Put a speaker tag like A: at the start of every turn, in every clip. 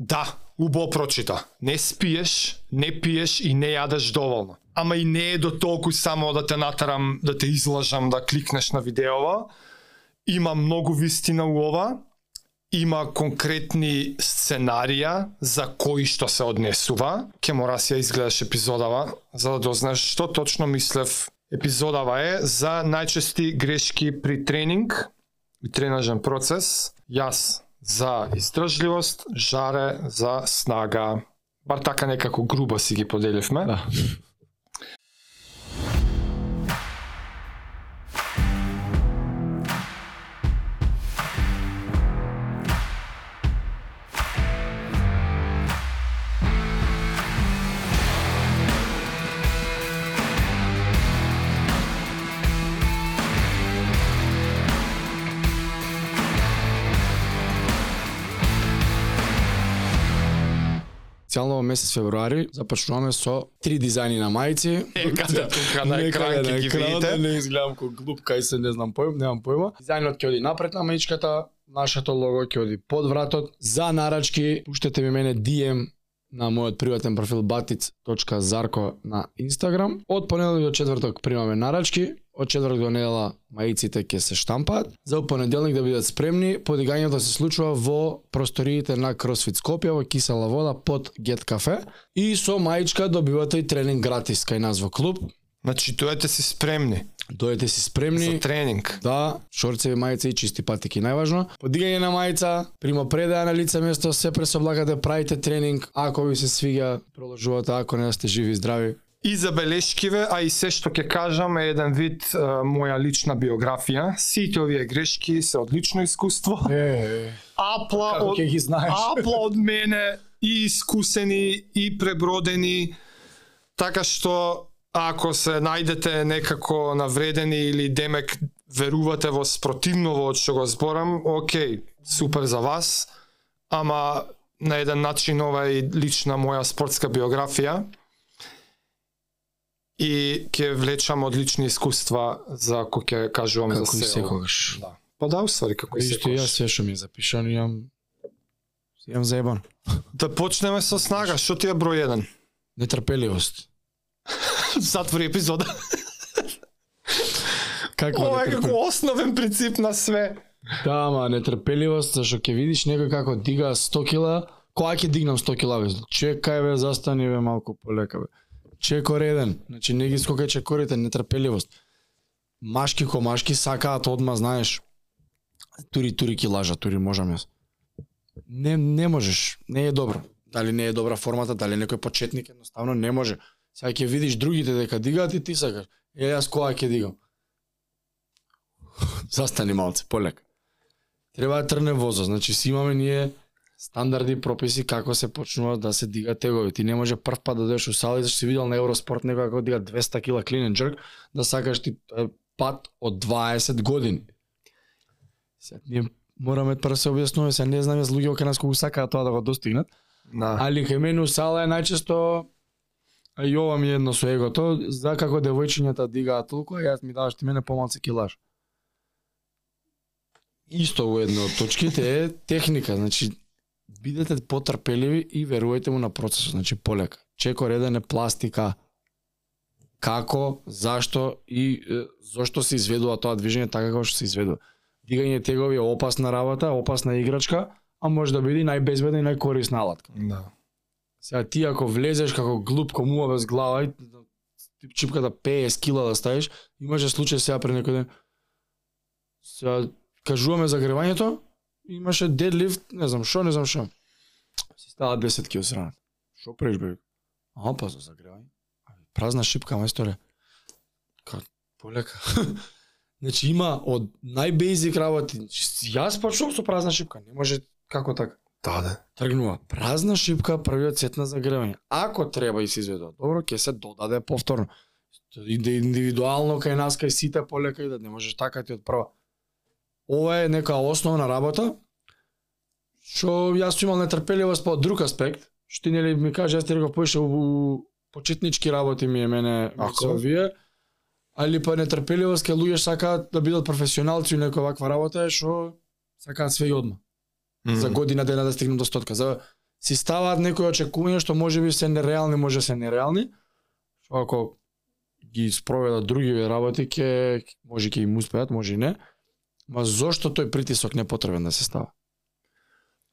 A: Да, убаво прочита. Не спиеш, не пиеш и не јадеш доволно. Ама и не е до толку само да те натарам, да те излажам да кликнеш на видеова. Има многу вистина у ова. Има конкретни сценарија за кои што се однесува. Ке мора си ја изгледаш епизодава, за да дознаеш што точно мислев. Епизодава е за најчести грешки при тренинг и тренажен процес. Јас за издржливост, жаре за снага. Бар така некако грубо си ги поделивме.
B: Да. Месец февруари започнуваме со три дизајни на мајци.
A: Некаде тука на екран ќе ги
B: екран,
A: видите.
B: Не изгледам како глуп кај се не знам поим, немам појма. Дизајнот ќе оди напред на маичката, нашето лого ќе оди под вратот. За нарачки пуштете ми мене DM на мојот приватен профил batic.zarko на Инстаграм. Од понеделник до четврток примаме нарачки, од четврток до недела маиците ќе се штампаат. За понеделник да бидат спремни, подигањето се случува во просториите на CrossFit Скопје во кисела вода под Get Cafe и со маичка добивате и тренинг гратис кај нас во клуб.
A: Значи, дојдете да си спремни
B: Дојдете си спремни.
A: за тренинг.
B: Да, шорцеви мајца и чисти патики најважно. Подигање на мајца, прима предаја на лице место, се пресоблагате, правите тренинг, ако ви се свига, продолжувате, ако не сте живи и здрави.
A: И забелешкиве, а и се што ќе кажам е еден вид е, моја лична биографија. Сите овие грешки се одлично искуство.
B: Е,
A: Апла
B: како
A: од
B: ќе ги знаеш?
A: апла од мене и искусени и пребродени така што ако се најдете некако навредени или демек верувате во спротивново од што го зборам, окей, супер за вас, ама на еден начин ова е лична моја спортска биографија и ќе влечам одлични искуства за кој ќе кажувам
B: Како
A: за се.
B: секогаш.
A: Да. Па да, уствари како и
B: Исто јас
A: секогаш.
B: све што ми е запишано имам имам заебан.
A: Да почнеме со снага, што ти е број 1?
B: Нетрпеливост.
A: Затвори епизода.
B: Како
A: Ова е како основен принцип на све.
B: Да, ама нетрпеливост, зашто ќе видиш некој како дига 100 кила, кога ќе дигнам 100 кила бе? Чекај бе, застани бе малку полека бе. Чекор еден, значи не ги скокај чекорите, нетрпеливост. Машки ко машки сакаат одма, знаеш. Тури тури ки лажа, тури можам јас. Не не можеш, не е добро. Дали не е добра формата, дали некој почетник едноставно не може. Сега ќе видиш другите дека дигаат и ти сакаш. Е, јас кога ќе дигам? Застани малце, полека треба да трне возо. Значи си имаме ние стандарди прописи како се почнува да се дига тегови. Ти не може прв пат да дојдеш у сала и зашто си видел на Евроспорт некој како дига 200 кила and jerk, да сакаш ти пат од 20 години. Сега ние мораме прво се објаснуваме, сега не знам јас луѓе кај нас колку сакаат тоа да го достигнат,
A: Да.
B: али кај мене у сала е најчесто а и ова ми е едно со егото, за како девојчињата дигаат толку, а јас ми даваш ти мене помалце килаж. Исто во едно од точките е техника, значи бидете потрпеливи и верувајте му на процесот, значи полека. Чеко реден е пластика. Како, зашто и е, зошто се изведува тоа движење така како што се изведува. Дигање тегови е опасна работа, опасна играчка, а може да биде најбезбедна и најкорисна алатка.
A: Да.
B: Сега ти ако влезеш како глуп комува без глава и чипката да 50 кила да ставиш, имаше случај сега пред некој ден. Сега кажуваме за гревањето, имаше дедлифт, не знам што, не знам што. Си става 10 кил сранат. Што преш бе? А, па за загревање. Празна шипка, мајсторе. Ка, полека. значи има од најбејзик работи. Значи, јас почнувам со празна шипка, не може како така
A: Да, да.
B: тргнува празна шипка првиот сет на загревање. Ако треба и се изведува добро, ќе се додаде повторно. Иде индивидуално кај нас кај сите полека и да не можеш така ти од прва. Ова е нека основна работа што јас сум имал нетрпеливост по друг аспект, што нели ми каже јас ти реков поише у почетнички работи ми е мене со овие, али па нетрпеливост кај луѓе сакаат да бидат професионалци у некоја ваква работа е што сакаат све и одма за година дена да стигнам до стотка. За си ставаат некои очекувања што може би се нереални, може се нереални. Што ако ги спроведат други работи, ќе може ќе им успеат, може и не. Ма зошто тој притисок не е потребен да се става?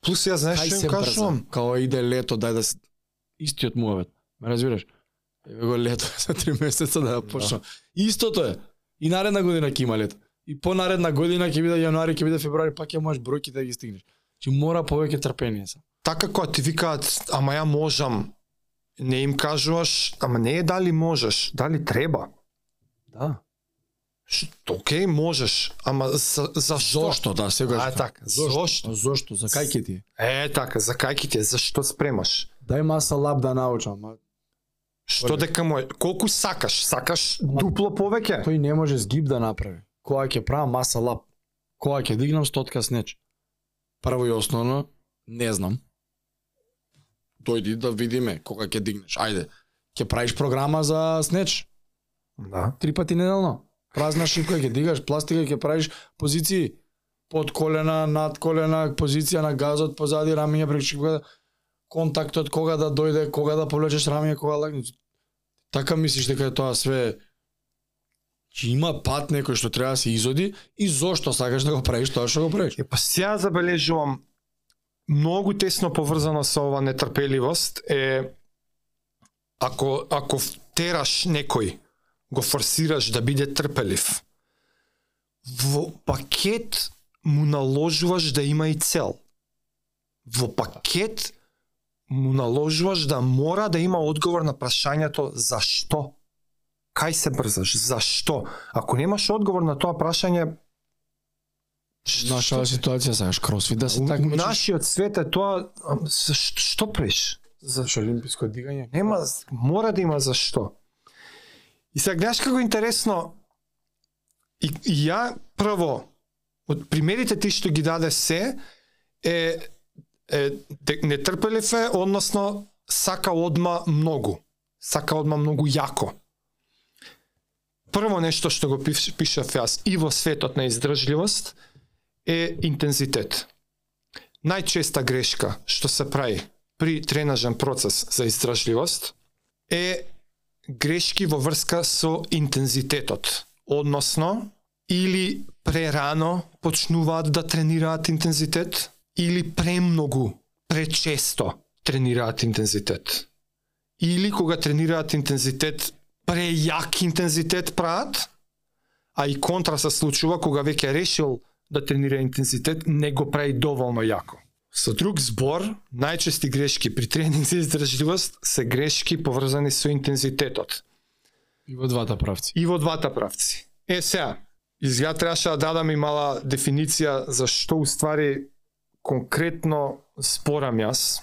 A: Плюс ја знаеш што им кажувам?
B: Као иде лето, дај да се... Истиот муавет. Ме разбираш? Еве го лето за три месеца да ја почнам. Истото е. И наредна година ќе има лето. И по наредна година ќе биде јануари, ќе биде февруари, пак ќе можеш бројки да ги стигнеш. Чи мора повеќе трпение са.
A: Така кога ти викаат, ама ја можам, не им кажуваш, ама не е дали можеш, дали треба.
B: Да.
A: Што, окей, можеш, ама за, за што?
B: Зошто, да, сега
A: А, така, зошто?
B: Зошто, за кај ќе ти? е?
A: Така, за кај ќе ти зашто спремаш?
B: Дај маса лап да научам,
A: Што дека му е, колку сакаш? Сакаш дупло повеќе?
B: тој не може згиб да направи. Кога ќе правам маса лап, кога ќе дигнам стотка снеч. Прво и основно, не знам. Дојди да видиме кога ќе дигнеш. Ајде, ќе правиш програма за снеч,
A: Да.
B: три пати неделно. Празна шипка ќе дигаш, пластика ќе правиш позиции под колена, над колена, позиција на газот, позади рамиња преку шипка, контактот кога да дојде, кога да повлечеш рамиња, кога лагнеш. Така мислиш дека е тоа све Че има пат некој што треба да се изоди и зошто сакаш да го правиш тоа што го правиш.
A: Е, па сега забележувам многу тесно поврзано со ова нетрпеливост е ако ако тераш некој го форсираш да биде трпелив во пакет му наложуваш да има и цел во пакет му наложуваш да мора да има одговор на прашањето зашто кај се брзаш зашто ако немаш одговор на тоа прашање
B: Наша ситуација сакаш кросфит да се такмичиш.
A: нашиот свет е тоа што, што преш? За
B: Зашо олимписко дигање?
A: нема мора да има зашто. И сега гледаш како интересно и, и ја прво од примерите ти што ги даде се е е нетрпелив е, односно сака одма многу. Сака одма многу јако. Прво нешто што го пишав јас и во светот на издржливост е интензитет. Најчеста грешка што се прави при тренажен процес за издржливост е грешки во врска со интензитетот. Односно, или прерано почнуваат да тренираат интензитет, или премногу, пречесто тренираат интензитет. Или кога тренираат интензитет, прејак интензитет прават, а и контра се случува кога веќе решил да тренира интензитет, не го прави доволно јако. Со друг збор, најчести грешки при тренинг за издржливост се грешки поврзани со интензитетот.
B: И во двата правци.
A: И во двата правци. Е, сега, изгледа требаше да дадам и мала дефиниција за што уствари конкретно спорам јас.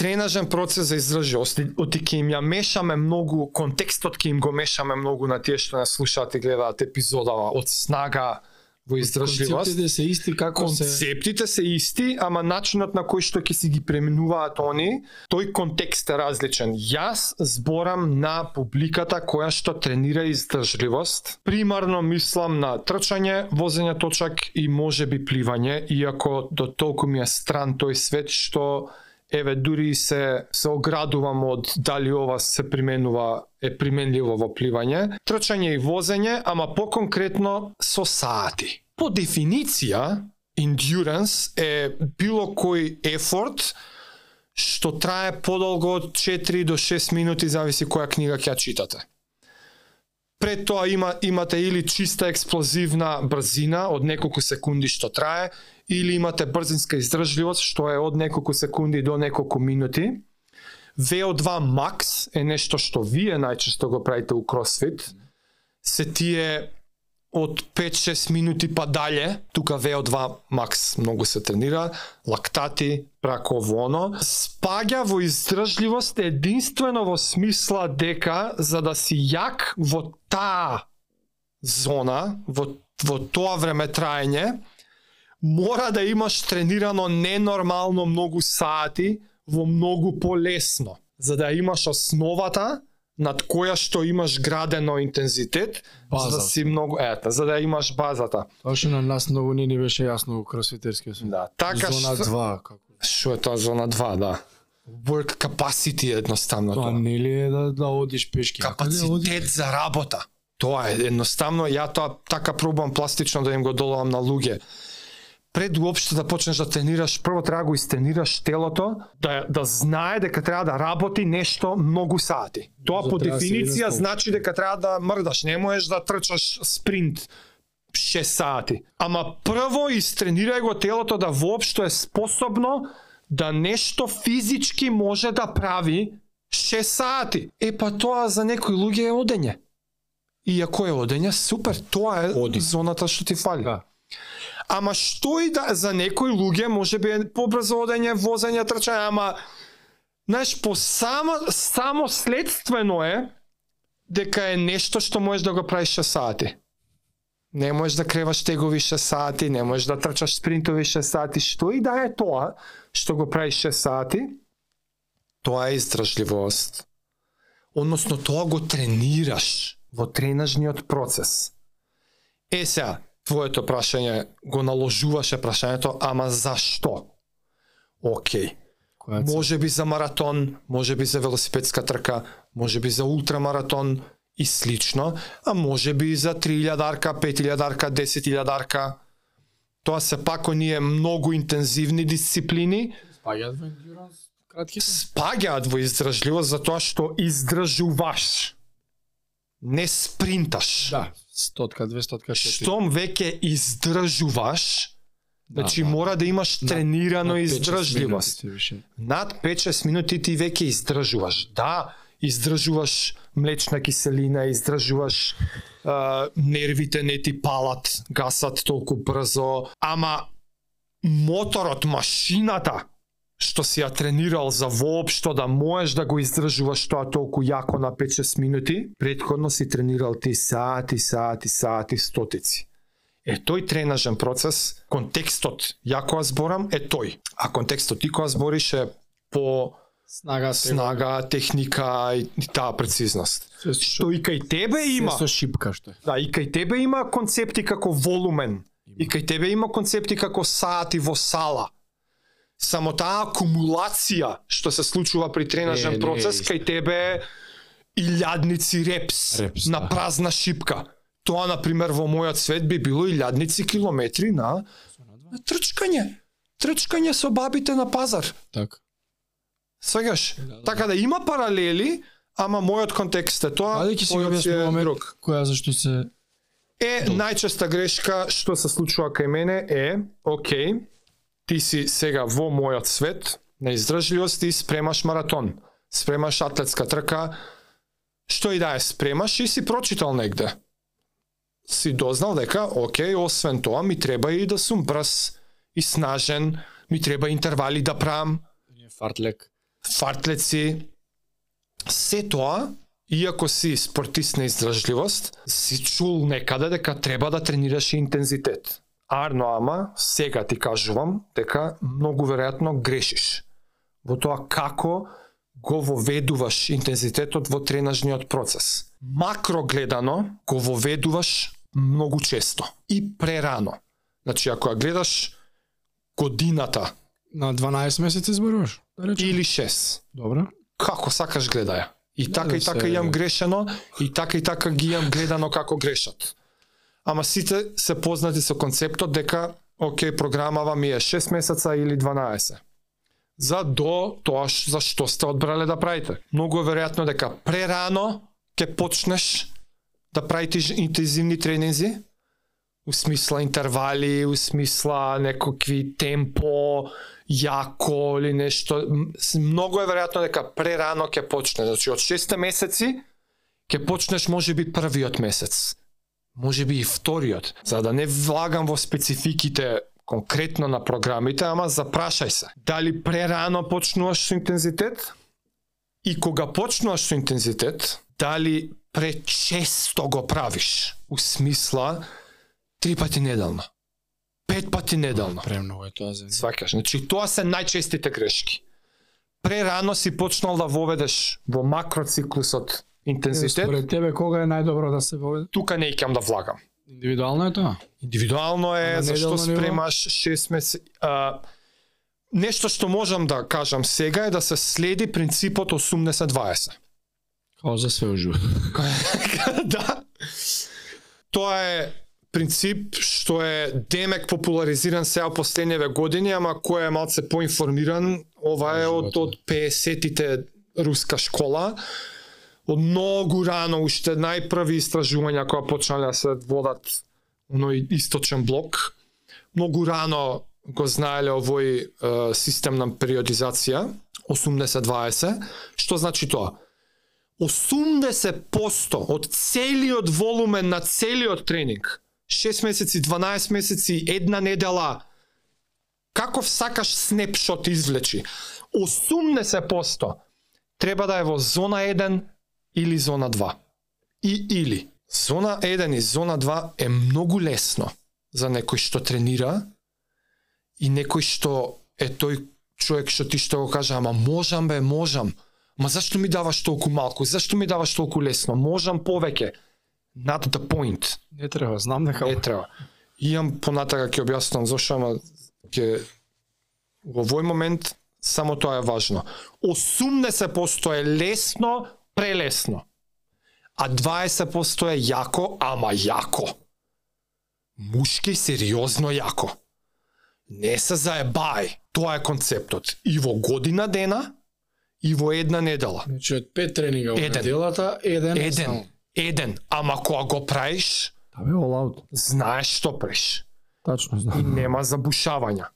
A: Тренажен процес за издржливост, оти ќе им ја мешаме многу, контекстот ќе им го мешаме многу на тие што нас слушаат и гледаат епизодава од снага во издржливост.
B: Концептите се исти како се
A: Концептите се исти, ама начинот на кој што ќе си ги пременуваат они, тој контекст е различен. Јас зборам на публиката која што тренира издржливост. Примарно мислам на трчање, возење точак и може би пливање, иако до толку ми е стран тој свет што еве дури се се оградувам од дали ова се применува е применливо во пливање, трчање и возење, ама поконкретно со сати. По дефиниција, endurance е било кој ефорт што трае подолго од 4 до 6 минути, зависи која книга ќе ја читате. Пред тоа има, имате или чиста експлозивна брзина од неколку секунди што трае, или имате брзинска издржливост што е од неколку секунди до неколку минути. VO2 max е нешто што вие најчесто го правите у кросфит. Се тие од 5-6 минути па дале, тука VO2 max многу се тренира, лактати, прако ово оно, спаѓа во издржливост единствено во смисла дека за да си јак во таа зона, во, во тоа време траење, мора да имаш тренирано ненормално многу сати во многу полесно, за да имаш основата над која што имаш градено интензитет, за да
B: База.
A: си многу ета, за да имаш базата.
B: Тоа што на нас многу не ни беше јасно во кросфитерскиот свет.
A: Да, така
B: Зона
A: што
B: 2 како
A: што е тоа зона 2, да. work capacity едноставно
B: Тоа
A: тоа.
B: нели е да да одиш пешки. А каде одиш?
A: Капацитет за работа. Тоа е едноставно ја тоа така пробувам пластично да им го доловам на луѓе. Пред уопште да почнеш да тренираш, прво треба да го истренираш телото, да да знае дека треба да работи нешто многу сати. Тоа
B: За
A: по
B: да
A: дефиниција значи дека треба да мрдаш, не можеш да трчаш спринт 6 сати. Ама прво истренирај го телото да воопшто е способно да нешто физички може да прави 6 сати. Е па тоа за некои луѓе е одење. И ако е одење, супер, тоа е
B: Оди.
A: зоната што ти фали.
B: Да.
A: Ама што и да за некои луѓе може би е побрзо одење, возење, трчање, ама знаеш по само само следствено е дека е нешто што можеш да го правиш 6 сати. Не можеш да креваш тегови 6 сати, не можеш да трчаш спринтови 6 сати, што и да е тоа што го правиш 6 сати, тоа е издржливост. Односно тоа го тренираш во тренажниот процес. Е сега, твоето прашање го наложуваше прашањето, ама зашто? Океј.
B: Цел?
A: Може би за маратон, може би за велосипедска трка, може би за ултрамаратон и слично, а може би за 3000-арка, 5000-арка, 10.000-арка. Тоа се пак оние многу интензивни дисциплини,
B: Спаѓаат во ендуранс кратките?
A: спаѓаат во издржливост затоа што издржуваш. Не спринташ.
B: Да, стотка, 200 четири.
A: Штом веќе издржуваш,
B: Да,
A: значи
B: да.
A: мора да имаш тренирано
B: На пет, шест
A: издржливост. Над 5-6 минути ти веќе издржуваш. Да, издржуваш млечна киселина, издржуваш а, нервите не ти палат, гасат толку брзо, ама моторот, машината, што си ја тренирал за воопшто да можеш да го издржуваш тоа толку јако на 5-6 минути, предходно си тренирал ти сати, сати, сати, стотици. Е тој тренажен процес, контекстот, ја кога зборам, е тој. А контекстот ти кога збориш е по
B: Снага,
A: снага, техника и, и таа прецизност.
B: Се
A: Што и кај тебе има.
B: Се со шипка што е.
A: Да, и кај тебе има концепти како волумен. И кај тебе има концепти како сати во сала. Само таа акумулација што се случува при
B: Не,
A: тренажен
B: не
A: процес
B: исто.
A: кај тебе илјадници репс,
B: Репс,
A: на
B: да.
A: празна шипка. Тоа на пример во мојот свет би било илјадници километри на, на трчкање. Трчкање со бабите на пазар.
B: Така.
A: Свегаш?
B: Да, да,
A: Така да има паралели, ама мојот контекст е тоа.
B: Ајде ќе си објаснуваме
A: друг.
B: која зашто се
A: Е, најчеста грешка што се случува кај мене е, окей, ти си сега во мојот свет на издржливост и спремаш маратон, спремаш атлетска трка, што и да е спремаш и си прочитал негде. Си дознал дека, окей, освен тоа ми треба и да сум брз и снажен, ми треба интервали да правам,
B: фартлек.
A: фартлеци, се тоа, иако си спортист на издржливост, си чул некаде дека треба да тренираш и интензитет. Арно ама, сега ти кажувам дека многу веројатно грешиш во тоа како го воведуваш интензитетот во тренажниот процес. Макро гледано го воведуваш многу често и прерано. Значи ако ја гледаш годината
B: На 12 месеци зборуваш? Да речем.
A: или 6,
B: Добро.
A: како сакаш гледаја. И
B: Да,
A: така
B: да
A: и така
B: се-
A: имам грешено, и така и така ги имам гледано како грешат. Ама сите се познати со концептот дека, окей, програмава ми е 6 месеца или 12. За до тоа ш- за што сте одбрале да правите. Многу е веројатно дека прерано ќе почнеш да правите интензивни тренинзи, у смисла интервали, у смисла некакви темпо, јако или нешто. Многу е веројатно дека прерано ќе почне. Значи од 6 месеци ќе почнеш можеби првиот месец. Можеби и вториот. За да не влагам во спецификите конкретно на програмите, ама запрашај се. Дали прерано почнуваш со интензитет? И кога почнуваш со интензитет, дали пречесто го правиш? У смисла три пати неделно. Пет пати неделно.
B: Премногу е тоа за.
A: Сваќаш. Значи, тоа се најчестите грешки. Прерано си почнал да воведеш во макроциклусот интензитет,
B: Според тебе кога е најдобро да се воведе?
A: тука не ќе да влагам.
B: Индивидуално е тоа.
A: Индивидуално
B: А
A: е
B: на
A: зашто спремаш 6 месеци. А, нешто што можам да кажам сега е да се следи принципот 80-20.
B: Као за све уживо.
A: да. Тоа е принцип што е демек популаризиран сега последниве години, ама кој е малце поинформиран, ова е од од 50-тите руска школа. Од многу рано уште најпрви истражувања која почнале да се водат оној источен блок. Многу рано го знаеле овој е, систем на периодизација 80-20. Што значи тоа? 80% од целиот волумен на целиот тренинг, 6 месеци, 12 месеци, една недела, каков сакаш снепшот извлечи, 80% треба да е во зона 1 или зона 2. И или зона 1 и зона 2 е многу лесно за некој што тренира и некој што е тој човек што ти што го кажа, ама можам бе, можам. Ма зашто ми даваш толку малку? Зашто ми даваш толку лесно? Можам повеќе. Not the point.
B: Не треба, знам дека
A: Не треба. Имам понатака ќе објаснам зошто, ама ќе во овој момент само тоа е важно. 80% е лесно, прелесно. А 20% е јако, ама јако. Мушки сериозно јако. Не се заебај. Тоа е концептот. И во година дена, и во една недела.
B: Значи од пет тренинга во
A: Еден.
B: неделата, еден.
A: Еден.
B: само.
A: Еден. Ама кога го правиш,
B: Да бе, all
A: знаеш што правиш.
B: Тачно
A: и
B: знам.
A: нема забушавања.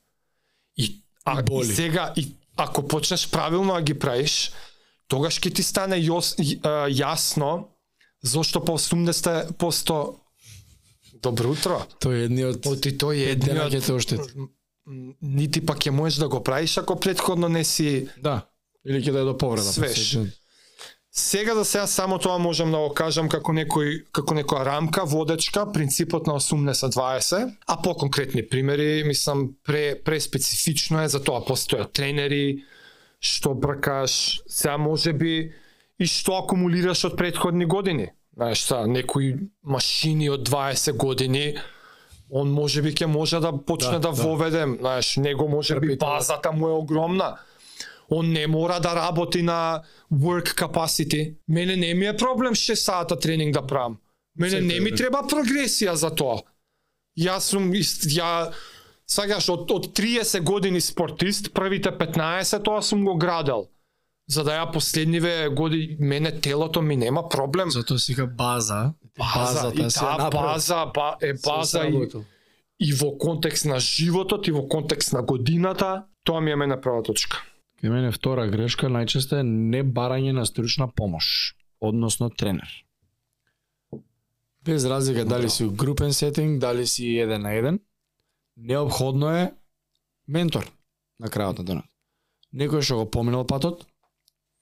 A: И, а,
B: И боли.
A: и сега, и, ако почнеш правилно да ги правиш, тогаш ќе ти стане јос, јасно зошто по 80% Добро утро.
B: Тој е едниот
A: Оти тој е едниот
B: ќе те оштети.
A: нити пак ќе можеш да го правиш ако претходно не си
B: Да. Или ќе да е до повреда.
A: Свеж.
B: посетен.
A: Сега за сега само тоа можам да го кажам како некој како некоја рамка, водечка, принципот на 80-20, а по конкретни примери, мислам пре преспецифично е за тоа постојат тренери, што бркаш, сега може би и што акумулираш од претходни години. Знаеш, са, некои машини од 20 години, он може би ќе може да почне
B: Да,
A: да,
B: да.
A: воведем, знаеш, него може би базата му е огромна. Он не мора да работи на work capacity. Мене не ми е проблем 6 сата тренинг да правам. Мене
B: Секој
A: не ми треба прогресија за тоа. Јас сум ја сакаш од од 30 години спортист, првите 15 тоа сум го градел. За да ја последниве години мене телото ми нема проблем.
B: Затоа сега база.
A: база,
B: Базата
A: и
B: се
A: таа база ба, е база и, и во контекст на животот и во контекст на годината, тоа ми е мене прва точка.
B: Кај мене втора грешка најчесто е не барање на стручна помош, односно тренер. Без разлика дали си у групен сетинг, дали си еден на еден, необходно е ментор на крајот на денот. Некој што го поминал патот,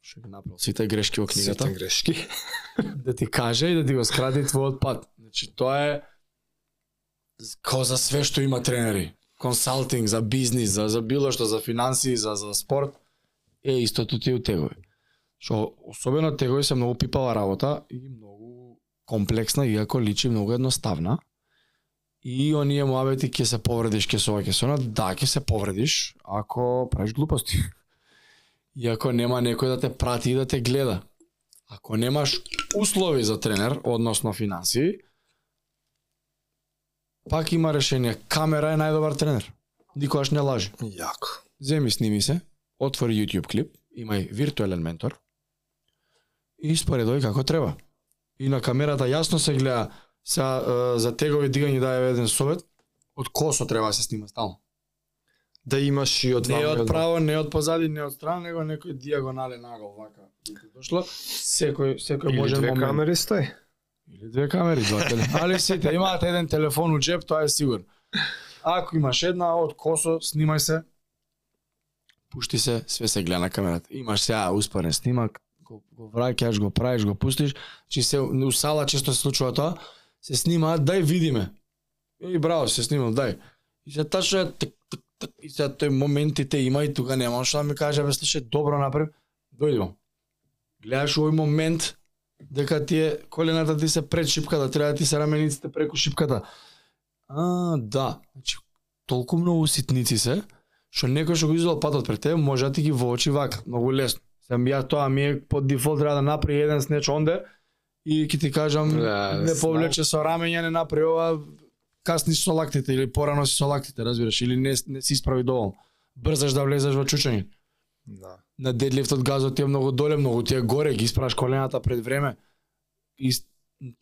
B: што ги направил сите грешки во книгата,
A: Сите грешки.
B: да ти каже и да ти го скрати твојот пат. Значи тоа е као за све што има тренери. Консалтинг за бизнис, за, за било што, за финансии, за, за спорт, е истото ти у тегови. Што особено тегови се многу пипава работа и многу комплексна, иако личи многу едноставна. И оние муабети ќе се повредиш, ќе се ова, ќе се она, да, ќе се повредиш, ако правиш глупости. И ако нема некој да те прати и да те гледа. Ако немаш услови за тренер, односно финансии, пак има решение. Камера е најдобар тренер. Никогаш не лажи.
A: Јако.
B: Земи сними се, отвори YouTube клип, имај виртуелен ментор и споредој како треба. И на камерата јасно се гледа Сега, е, за тегови дигање дај еден совет, од косо треба да се снима стално.
A: Да имаш и од
B: Не од
A: од
B: право, не од позади, не од страна, него некој диагонален нагол вака. Дошло, секој секој
A: Или
B: може
A: две
B: момент.
A: камери стои.
B: Или две камери, два телефона. Али сите имаат еден телефон у джеп, тоа е сигурно. Ако имаш една од косо, снимај се. Пушти се, све се гледа на камерата. Имаш сега успорен снимак, го, го враќаш, го правиш, го пустиш. Чи се у сала често се случува тоа, се снима, дај видиме. И браво, се снимам, дај. И се тачно е тк, тк, тк, и се тој моментите има и тука нема што да ми каже, бе, слушай, добро направи, дојдемо. Гледаш овој момент, дека ти е колената ти се пред шипката, треба да ти се рамениците преку шипката. А, да. Значи, толку многу ситници се, што некој што го изолал патот пред тебе може да ти ги воочи вака, многу лесно. Сам ја тоа ми е по дефолт треба да направи еден снеч онде и ќе ти кажам
A: Да,
B: не повлече со рамења, не направи ова касни со лактите или порано си со лактите, разбираш, или не, не си исправи доволно. Брзаш да влезеш во чучење.
A: Да.
B: На дедлифтот газот ти е многу доле, многу ти е горе, ги испраш колената пред време. И,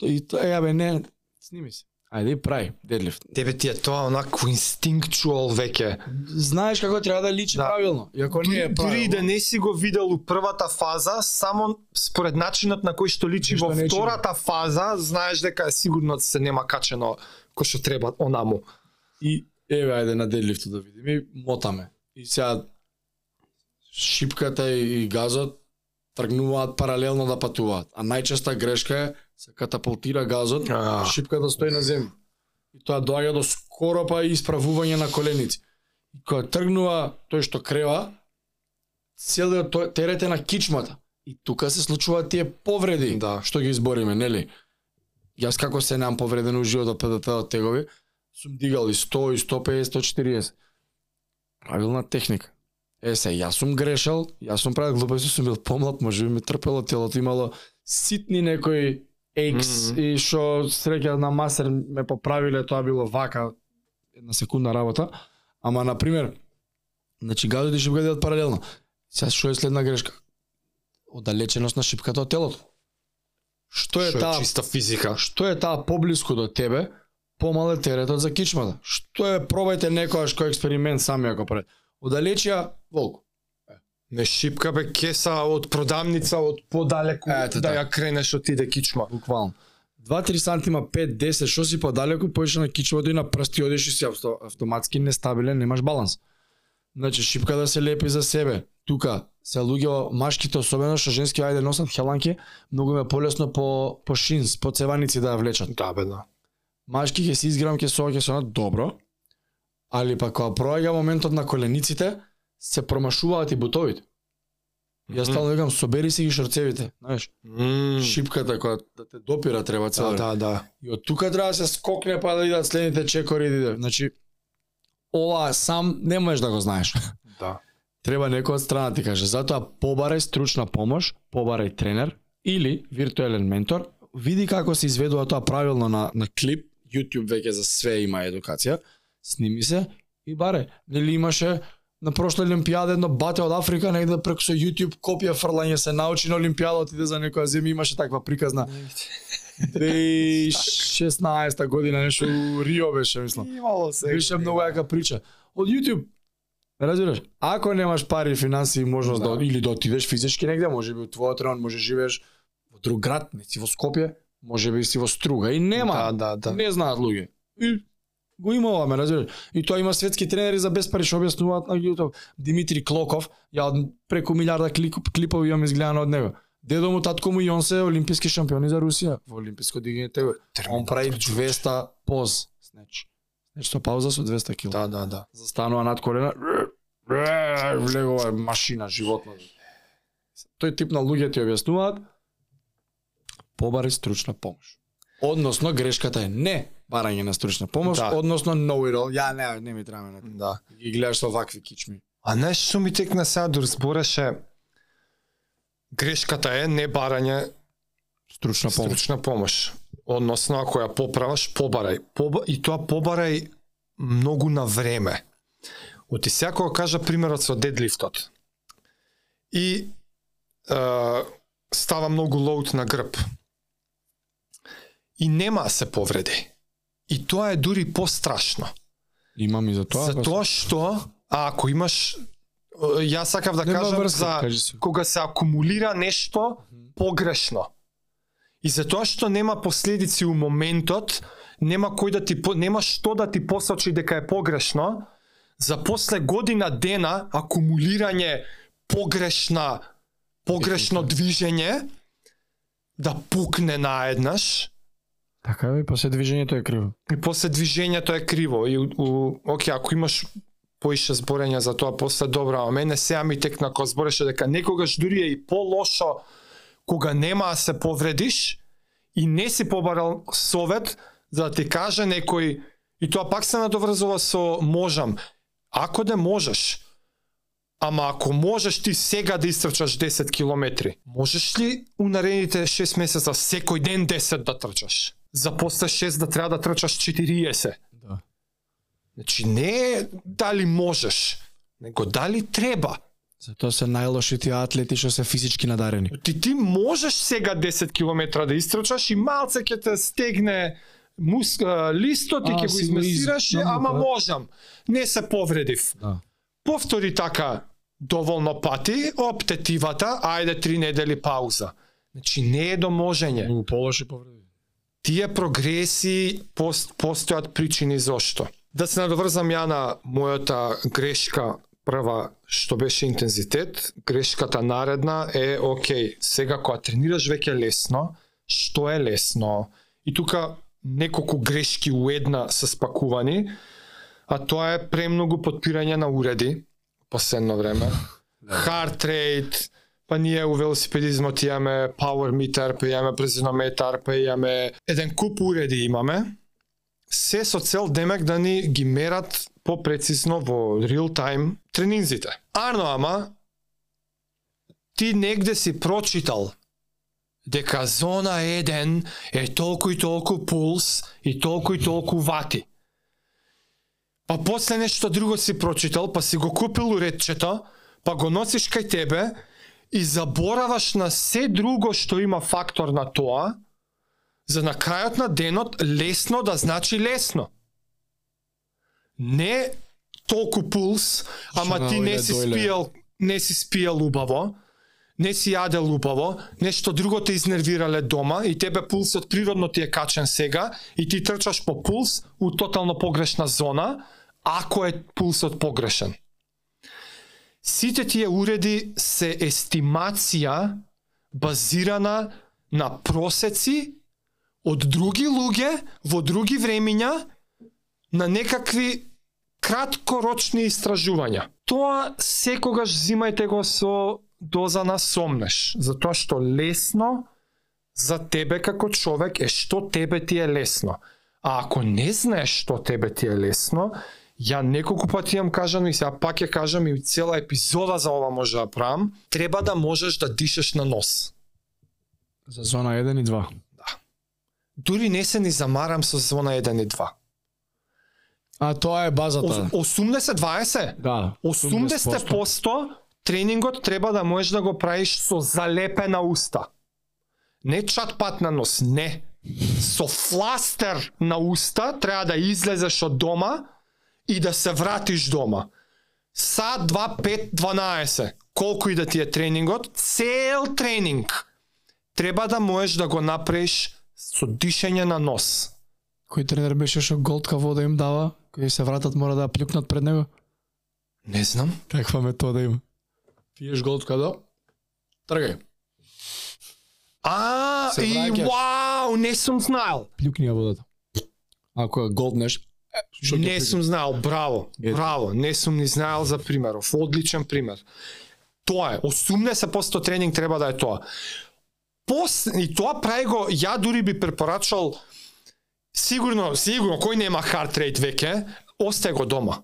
B: и тоа ја бе не, сними се. Ајде и прави дедлифт.
A: Тебе ти е тоа онако инстинктуал веќе.
B: Знаеш како треба да личи
A: Да.
B: правилно. И ако не е
A: Дури
B: правилно,
A: и да не си го видел у првата фаза, само според начинот на кој што личи
B: Нешто
A: во втората фаза, знаеш дека е сигурно се нема качено кој што треба онаму.
B: И еве ајде на дедлифтот да видиме и мотаме. И сега шипката и газот тргнуваат паралелно да патуваат. А најчеста грешка е се катапултира газот,
A: А.
B: шипката стои на земја. И тоа доаѓа до скоро па исправување на коленици. И кога тргнува тој што крева, целиот терет е на кичмата. И тука се случуваат тие повреди
A: Да.
B: што ги избориме, нели? Јас како се немам повредено у животот ПДТ од тегови, сум дигал и 100, и 150, 140. Правилна техника. Е, се, јас сум грешал, јас сум правил глупости, сум бил помлад, може би ми трпело телото, имало ситни некои екс
A: Мгм.
B: и што среќа на масер ме поправиле, тоа било вака една секундна работа. Ама на пример, значи гадот и шипката идат паралелно. Сега што е следна грешка? Оддалеченост на шипката од телото. Што е
A: Што
B: таа
A: е чиста физика.
B: што е таа поблиску до тебе, помал е теретот за кичмата. Што е, пробајте некојаш кој експеримент сами ако пред. Одалечија, волку.
A: Не шипка бе кеса од продавница од подалеку
B: Ете,
A: да
B: така.
A: ја кренеш од иде кичма.
B: Буквално. 2-3 сантима, 5, 10, што си подалеку, поиш на кичмото и на прсти одиш и си авто, автоматски нестабилен, немаш баланс. Значи, шипка да се лепи за себе. Тука, се луѓе, машките особено, што женски ајде носат хеланки, многу ме полесно по, по шинс, по цеваници да ја влечат.
A: Да бе, да.
B: Машки ќе се изграм, ќе се ќе се добро, али па кога проаѓа моментот на колениците, се промашуваат и бутовите. Јас
A: Мгм.
B: стално викам, собери си ги шорцевите, знаеш.
A: М,
B: Шипката која да те допира треба цел.
A: Да, да, да.
B: И од тука треба да се скокне па да идат следните чекори да. Значи ова сам не можеш да го знаеш.
A: Да.
B: Треба некој од страна ти каже. Затоа побарај стручна помош, побарај тренер или виртуелен ментор, види како се изведува тоа правилно на на клип, YouTube веќе за све има едукација. Сними се и баре. Нели имаше на прошла олимпијада едно бате од Африка негде преку со YouTube копија фрлање се научи на олимпијада отиде за некоја земја имаше таква приказна 2016 година нешто у Рио беше мислам.
A: Имало се.
B: Беше многу јака прича. Од YouTube Разбираш? Ако немаш пари, финанси и можност да,
A: Да.
B: или да отидеш физички негде, може би во твојот район, може живееш во друг град, не си во Скопје, може би си во Струга и нема.
A: Да, да, да.
B: Не знаат луѓе. И го има ова, ме разбираш? И тоа има светски тренери за без пари што објаснуваат на YouTube. Димитри Клоков, ја од преку милиарда клип, клипови имам изгледано од него. Дедо му, татко му и он се олимписки шампиони за Русија во олимписко дигање тега. Он прави 200 поз, значи. Нешто пауза со 200 кг.
A: Да, да, да.
B: Застанува над колена, влегува машина животно. Тој тип на луѓе ти објаснуваат побари стручна помош. Односно грешката е не барање на стручна помош,
A: Да.
B: односно know it all. Ја не, не ми треба некој.
A: Да.
B: Ги гледаш со вакви кичми.
A: А знаеш што ми текна сега да разбореше грешката е не барање
B: Стручна помош.
A: стручна помош. Односно, ако ја поправаш, побарај. Поба... И тоа побарај многу на време. Оти сега кога кажа примерот со дедлифтот. И е, става многу лоуд на грб. И нема да се повреди. И тоа е дури пострашно.
B: Имам и за тоа. па
A: За тоа што, а ако имаш е, јас сакав да
B: Нема
A: кажам
B: врска,
A: за
B: кажи
A: кога се акумулира нешто погрешно. И за тоа што нема последици у моментот, нема кој да ти нема што да ти посочи дека е погрешно, за после година дена акумулирање погрешна погрешно движење да пукне наеднаш
B: Така е, па се движењето е криво.
A: и после движењето е криво и у, оке ако имаш поише зборење за тоа после добро, а мене сега ми текна кога збореше дека некогаш дури е и полошо кога нема да се повредиш и не си побарал совет за да ти каже некој и тоа пак се надоврзува со можам. Ако не можеш, ама ако можеш ти сега да истрчаш 10 километри, можеш ли у наредните 6 месеца секој ден 10 да трчаш? За после 6 да треба да трчаш 40.
B: Да.
A: Значи не е дали можеш, него дали треба.
B: Затоа се најлоши тие атлети што се физички надарени.
A: Ти ти можеш сега 10 километра да истрчаш и малце ќе те стегне мус, листот и ќе го
B: си го
A: измесираш,
B: из-
A: ама
B: да.
A: можам. Не се повредив.
B: Да.
A: Повтори така доволно пати, оптетивата, ајде три недели пауза. Значи не е до можење.
B: Многу полоши повреди.
A: Тие прогреси пост, постојат причини зошто. Да се надоврзам ја на мојата грешка прва што беше интензитет, грешката наредна е окей, сега кога тренираш веќе лесно, што е лесно? И тука неколку грешки у една се спакувани, а тоа е премногу подпирање на уреди последно време. Heart rate, па ние у велосипедизмот имаме power meter, па имаме брзинометар, па имаме еден куп уреди имаме. Се со цел демек да ни ги мерат попрецизно во real time тренинзите. Арно ама ти негде си прочитал дека зона 1 е толку и толку пулс и толку и толку вати. Па после нешто друго си прочитал, па си го купил уредчето, па го носиш кај тебе и забораваш на се друго што има фактор на тоа, за на крајот на денот лесно да значи лесно. Не толку пулс, ама ти не си спиел, не си спиел убаво, не си јадел убаво, нешто друго те изнервирале дома и тебе пулсот природно ти е качен сега и ти трчаш по пулс у тотално погрешна зона, ако е пулсот погрешен. Сите тие уреди се естимација базирана на просеци од други луѓе во други времиња на некакви краткорочни истражувања. Тоа секогаш зимајте го со доза на сомнеш, затоа што лесно за тебе како човек е што тебе ти е лесно. А ако не знаеш што тебе ти е лесно, ја неколку пати имам кажано и сега пак ја кажам и цела епизода за ова може да правам, треба да можеш да дишеш на нос.
B: За зона 1 и 2.
A: Дури не се ни замарам со зона 1 и 2.
B: А тоа е базата.
A: Ос- 80-20?
B: Да.
A: 80% тренингот треба да можеш да го правиш со залепена уста. Не чат пат на нос, не. Со фластер на уста треба да излезеш од дома и да се вратиш дома. Сат, 2, 5, 12. Колку и да ти е тренингот, цел тренинг треба да можеш да го направиш со дишење на нос.
B: Кој тренер беше што голтка вода им дава, кои се вратат мора да плюкнат пред него?
A: Не знам.
B: Каква метода има? Пиеш голтка да? Тргај.
A: А, и вау, не сум знаел.
B: Плюкни ја водата. Ако ја голтнеш, е, што
A: Не сум знаел, браво,
B: Ето.
A: браво, не сум ни знаел за примеров, одличен пример. Тоа е, 80% тренинг треба да е тоа. Пос, и тоа прави го, ја дури би препорачал, сигурно, сигурно, кој нема heart rate веќе, остај го дома.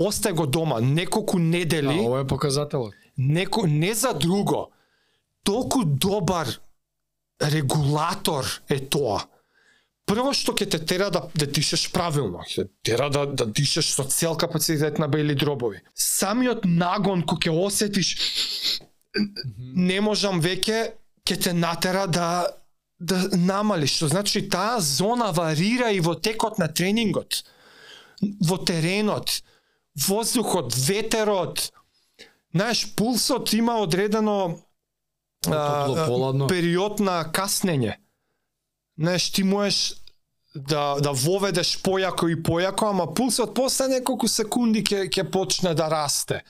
A: Остај го дома, неколку
B: Да,
A: недели,
B: ова е показателот.
A: неко, не за друго, толку добар регулатор е тоа. Прво што ќе те тера да, да дишеш правилно, ќе тера да, да дишеш со цел капацитет на бели дробови. Самиот нагон кој ќе осетиш не можам веќе, ќе те натера да да намалиш. Што значи таа зона варира и во текот на тренингот, во теренот, воздухот, ветерот. Знаеш, пулсот има одредено
B: поладно.
A: период на каснење. Знаеш, ти можеш да да воведеш појако и појако, ама пулсот после неколку секунди ќе ќе почне да расте.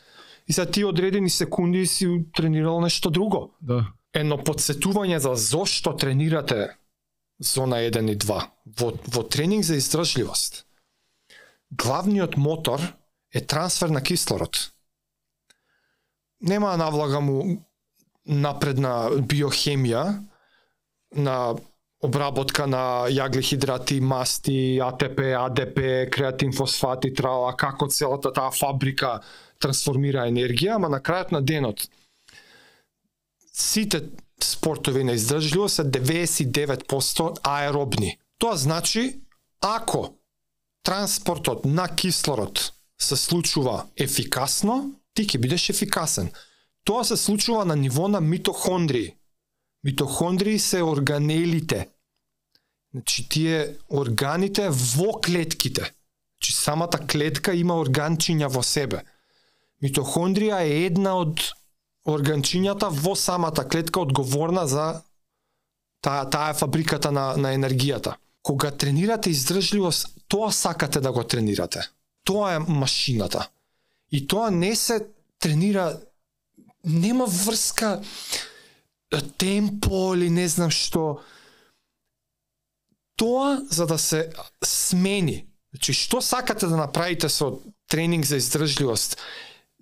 A: И за ти одредени секунди си тренирал нешто друго.
B: Да.
A: Едно подсетување за зошто тренирате зона 1 и 2 во, во тренинг за издржливост. Главниот мотор е трансфер на кислород. Нема да навлагам у напредна биохемија на обработка на јаглехидрати, масти, АТП, АДП, креатин фосфати, трала, како целата таа фабрика трансформира енергија, ама на крајот на денот сите спортови на издржливост се 99% аеробни. Тоа значи, ако транспортот на кислород се случува ефикасно, ти ќе бидеш ефикасен. Тоа се случува на ниво на митохондрии. Митохондрии се органелите. Значи тие органите во клетките. Значи самата клетка има органчиња во себе. Митохондрија е една од органчињата во самата клетка одговорна за таа таа фабриката на на енергијата. Кога тренирате издржливост, тоа сакате да го тренирате. Тоа е машината. И тоа не се тренира нема врска темпо или не знам што. Тоа за да се смени. Значи што сакате да направите со тренинг за издржливост?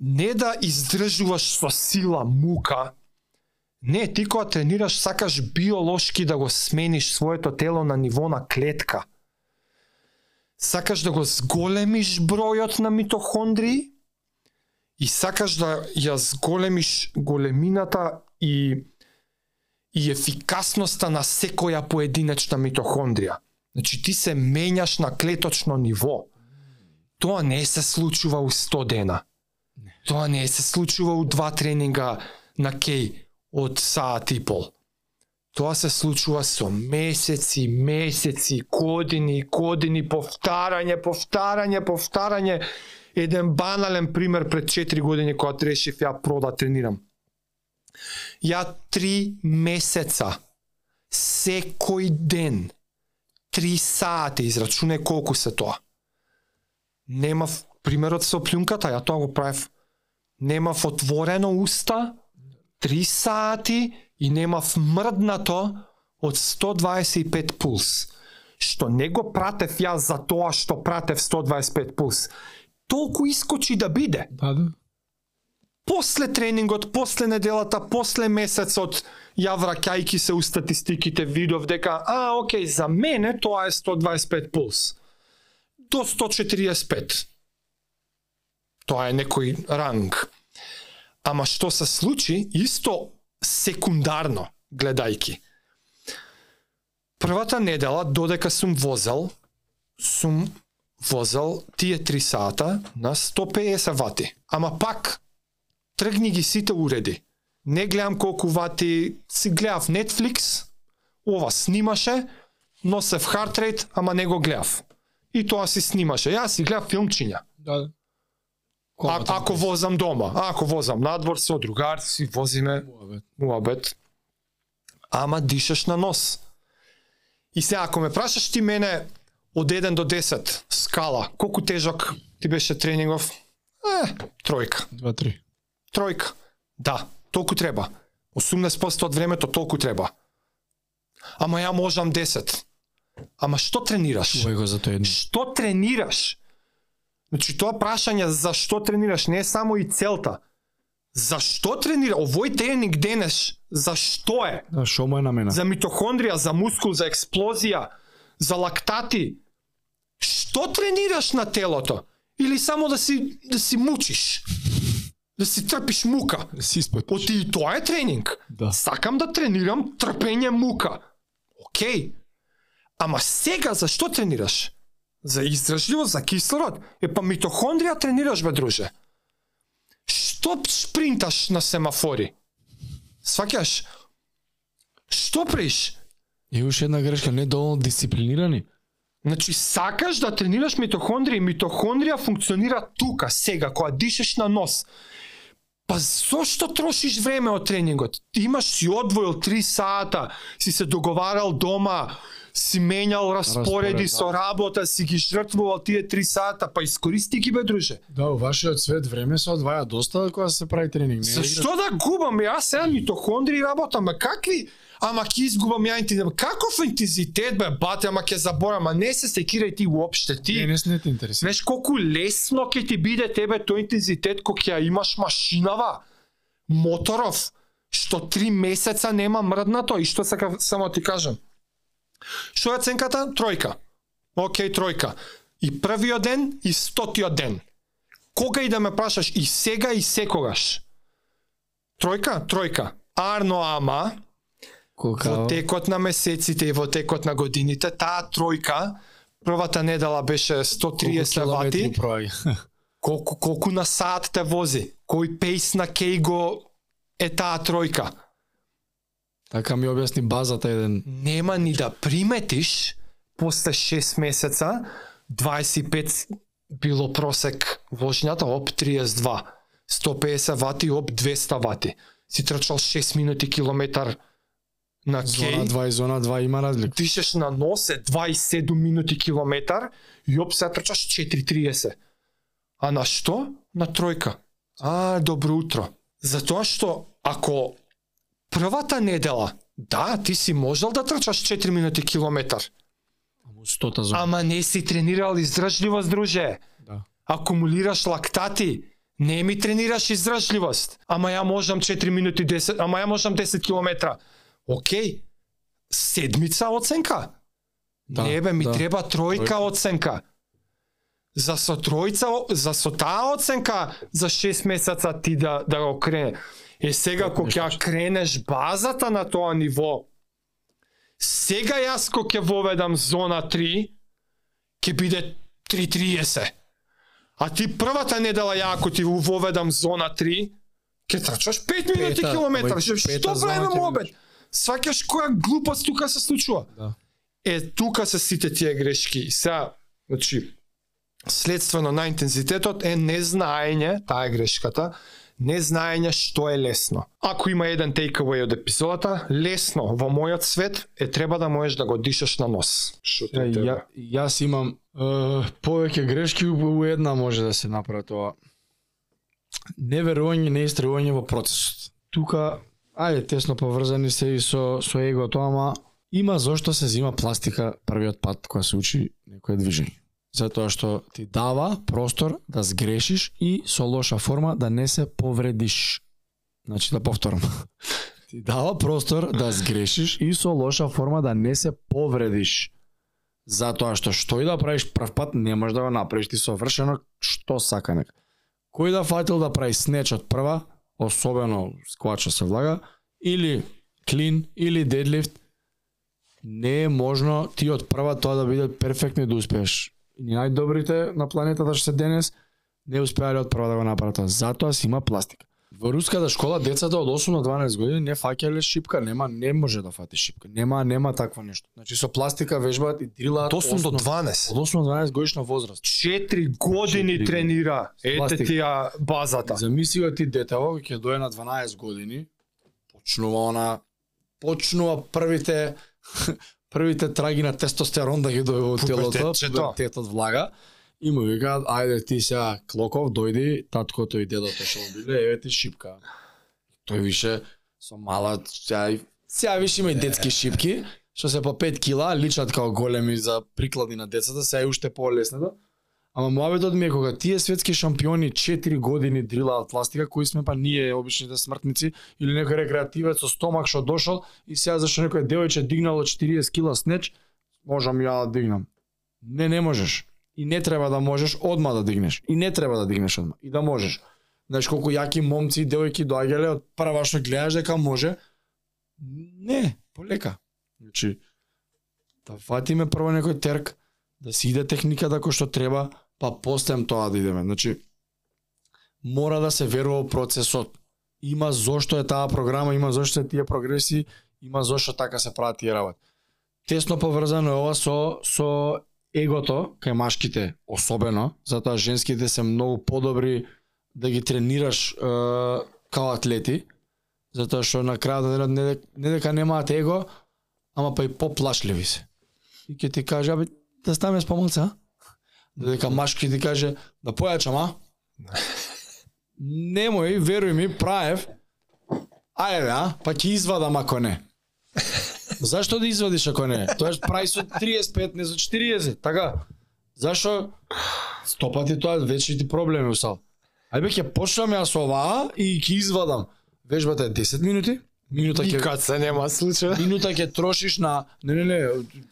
A: Не да издржуваш со сила мука, Не, ти кога тренираш сакаш биолошки да го смениш своето тело на ниво на клетка. Сакаш да го зголемиш бројот на митохондрии и сакаш да ја зголемиш големината и и ефикасноста на секоја поединечна митохондрија. Значи ти се менјаш на клеточно ниво. Тоа не се случува у 100 дена. Тоа не се случува у два тренинга на кеј од саат и пол. Тоа се случува со месеци, месеци, години, години, повтарање, повтарање, повтарање. Еден банален пример пред 4 години кога решив ја прода тренирам. Ја три месеца, секој ден, три сати, израчуне колку се тоа. Немав примерот со плюнката, ја тоа го правев. Немав отворено уста, три сати и немав мрднато од 125 пулс. Што не го пратев јас за тоа што пратев 125 пулс. Толку искочи да биде.
B: Да, да.
A: После тренингот, после неделата, после месецот, ја враќајки се у статистиките, видов дека, а, окей, за мене тоа е 125 пулс. До 145. Тоа е некој ранг. Ама што се случи, исто секундарно, гледајки. Првата недела, додека сум возел, сум возел тие три сата на 150 вати. Ама пак, тргни ги сите уреди. Не гледам колку вати, си гледав Netflix, ова снимаше, носев rate, ама не го гледав. И тоа си снимаше. Јас си гледав филмчиња.
B: Да.
A: А, ако возам дома, а, ако возам надвор со другар, си возиме
B: Муабет.
A: муабет. Ама дишаш на нос. И сега, ако ме прашаш ти мене од 1 до 10 скала, колку тежок ти беше тренингов? Е, тројка.
B: 2-3.
A: Тројка. Да, толку треба. 80% од времето толку треба. Ама ја можам 10. Ама што тренираш?
B: Чувај го за тој едно.
A: Што тренираш? Значи тоа прашање за што тренираш не е само и целта. За што тренира? Овој тренинг денес, за што е?
B: Да, шо му е на мене?
A: За митохондрија, за мускул, за експлозија, за лактати. Што тренираш на телото? Или само да си да си мучиш? Да си трпиш мука?
B: Си испатиш.
A: Оти и тоа е тренинг.
B: Да.
A: Сакам да тренирам трпење мука. Океј. Ама сега за што тренираш? За издржливост, за кислород? Е па митохондрија тренираш бе друже. Што спринташ на семафори? Сваќаш? Што приш?
B: И уште една грешка, не доволно дисциплинирани.
A: Значи, сакаш да тренираш митохондрија, митохондрија функционира тука, сега, кога дишеш на нос. Па зошто трошиш време од тренингот? Ти имаш си одвоил 3 сата, си се договарал дома, си менјал распореди
B: Распоред, да.
A: со работа, си ги жртвувал тие 3 сата, па искористи ги бе, друже.
B: Да, во вашиот свет време се одваја доста кога се прави тренинг. Не
A: Зашто да губам? Јас сега митохондри работам, ма какви? Ама ќе изгубам ја интензитет. Каков интензитет бе, бате, ама ќе заборам, а не се секирај ти уопште. Ти
B: Не, не се не те интересира.
A: Знаеш колку лесно ќе ти биде тебе тој интензитет кога ќе имаш машинава, моторов, што три месеца нема мрднато и што сака само ти кажам. Што е оценката? Тројка. Океј, тројка. И првиот ден, и стотиот ден. Кога и да ме прашаш, и сега, и секогаш. Тројка? Тројка. Арно ама, во
B: Колка
A: текот на месеците и во текот на годините, таа тројка, првата недела беше 130 вати, колку, колку на саат те вози, кој пейс на кеј го е таа тројка.
B: Така ми објасни базата еден.
A: Нема ни да приметиш, после 6 месеца, 25 било просек вожњата, оп 32, 150 вати, оп 200 вати. Си трчал 6 минути километар на
B: Зона
A: кеј,
B: 2 и зона 2 има разлика.
A: дишеш на нос е 27 минути километар и оп се трчаш 4.30. А на што? На тројка. А, добро утро. Затоа што ако првата недела, да, ти си можел да трчаш 4 минути километар,
B: Ама 100 зона.
A: ама не си тренирал издржливост, друже.
B: Да.
A: Акумулираш лактати, не ми тренираш издржливост. Ама ја можам 4 минути 10, ама ја можам 10 километра. Океј. Седмица оценка.
B: Да,
A: не бе, ми
B: да.
A: треба тројка
B: Тројка.
A: оценка. За со тројца, за со таа оценка за 6 месеца ти да да го крене. Е сега кога ќе кренеш базата на тоа ниво, сега јас кога ќе воведам зона 3, ќе биде 3.30. А ти првата недела ја ако ти воведам зона 3, ќе трчаш 5 минути километар. Што
B: ќе
A: мобет?
B: бидеш.
A: Сваќаш која глупост тука се случува?
B: Да.
A: Е, тука се сите тие грешки. Сега, значи, следствено на интензитетот е незнаење, таа е грешката, незнаење што е лесно. Ако има еден takeaway од епизодата, лесно во мојот свет е треба да можеш да го дишаш на нос. Што ти
B: Ја,
A: е
B: ја,
A: треба?
B: јас имам е, повеќе грешки, у у една може да се направи тоа. Неверување, неистревување во процесот. Тука, ајде, тесно поврзани се и со, со егото, ама има зошто се зима пластика првиот пат кога се учи некое движење. Затоа што ти дава простор да сгрешиш и со лоша форма да не се повредиш. Значи да повторам. Ти дава простор да сгрешиш и со лоша форма да не се повредиш. Затоа што што и да правиш прв пат не можеш да го направиш ти совршено што сака нека. Кој да фатил да прави снеч од прва, особено сквача се влага, или клин, или дедлифт, не е можно ти од прва тоа да биде перфектно и да успееш. Ни најдобрите на планетата што се денес не успеале од прва да го направат тоа. Затоа си има пластика. Во руската школа децата од 8 до 12 години не фаќале шипка, нема не може да фати шипка. Нема нема такво нешто. Значи со пластика вежбаат и дрилаат
A: Од 8 до
B: основ-
A: 12.
B: Од 8 до 12 годишна возраст.
A: 4 години
B: Четири
A: тренира. Ете
B: Пластик.
A: тија базата.
B: Замисли го ти детево кој ќе дое на 12 години, почнува она почнува првите првите траги на тестостерон да ги дојде во телото,
A: Пубертетчето.
B: пубертетот влага. И му викаат, ајде ти сега Клоков, дојди, таткото и дедото што биле, еве ти шипка. Тој више со мала, сега, сега више има и детски шипки, што се по 5 кила, личат као големи за приклади на децата, сега е уште полеснато. Ама муабетот ми е кога тие светски шампиони 4 години дрилаат пластика, кои сме па ние обичните смртници или некој рекреативец со стомак што дошол и сега зашто некој девојче дигнало 40 кила снеч, можам ја да дигнам. Не, не можеш. И не треба да можеш одма да дигнеш. И не треба да дигнеш одма. И да можеш. Знаеш колку јаки момци и девојки доаѓале од прва што гледаш дека може. Не, полека. Значи, да фатиме прво некој терк, да си иде техниката кој што треба, па постем тоа да идеме. Значи, мора да се верува во процесот. Има зошто е таа програма, има зошто е тие прогреси, има зошто така се прават тие работи. Тесно поврзано е ова со со егото кај машките особено, затоа женските се многу подобри да ги тренираш е, као атлети, затоа што на крајот на денот не, не дека немаат его, ама па и поплашливи се. И ќе ти каже, абе, да ставаме спомалца, а? Додека машки ти каже, да појачам, а? Немој, веруј ми, праев. Ајде, а? Па ќе извадам ако не. Зашто да извадиш ако не? Тоа прави со 35, не со 40, така? Зашо? Стопати тоа веќе ти проблеми усал. Ајде ќе почнам јас оваа и ќе извадам. Вежбата е 10 минути, Минута ќе
A: Никад се нема случај.
B: минута ќе трошиш на не не не,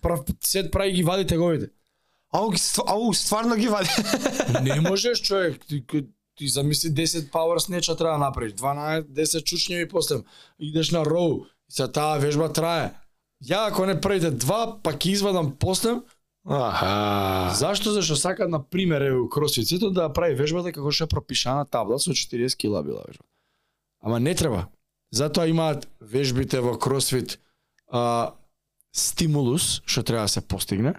B: прав сет прави ги вади теговите.
A: Ау, ау, стварно ги вади.
B: Не можеш човек, ти, ти, замисли 10 power snatcha треба да направиш, 12 10 чучњеви после идеш на роу. И сега таа вежба трае. Ја ако не правите два, па ќе извадам после,
A: Аха.
B: Зашто? Зашто сакат на пример еве кросфицето да ја прави вежбата како што е пропишана табла со 40 кила била вежба. Ама не треба. Затоа имаат вежбите во кросфит а, стимулус што треба да се постигне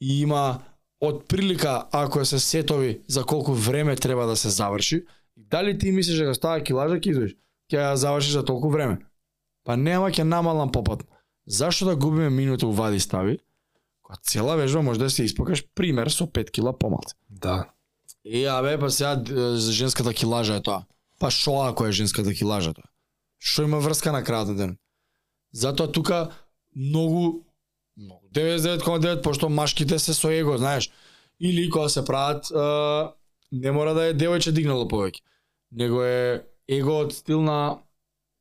B: и има од прилика ако се сетови за колку време треба да се заврши, дали ти мислиш дека става килажа ќе извиш, ќе ја завршиш за толку време. Па нема ќе намалам попат. Зашто да губиме минута у вади стави? Кога цела вежба може да се испакаш пример со 5 кила помалку.
A: Да.
B: Е, абе, па сега женската килажа е тоа. Па шо ако е женската килажа тоа? Што има врска на крајот на ден? Затоа тука многу многу 99,9 пошто машките се со его, знаеш. Или кога се прават не мора да е девојче дигнало повеќе. Него е его од стил на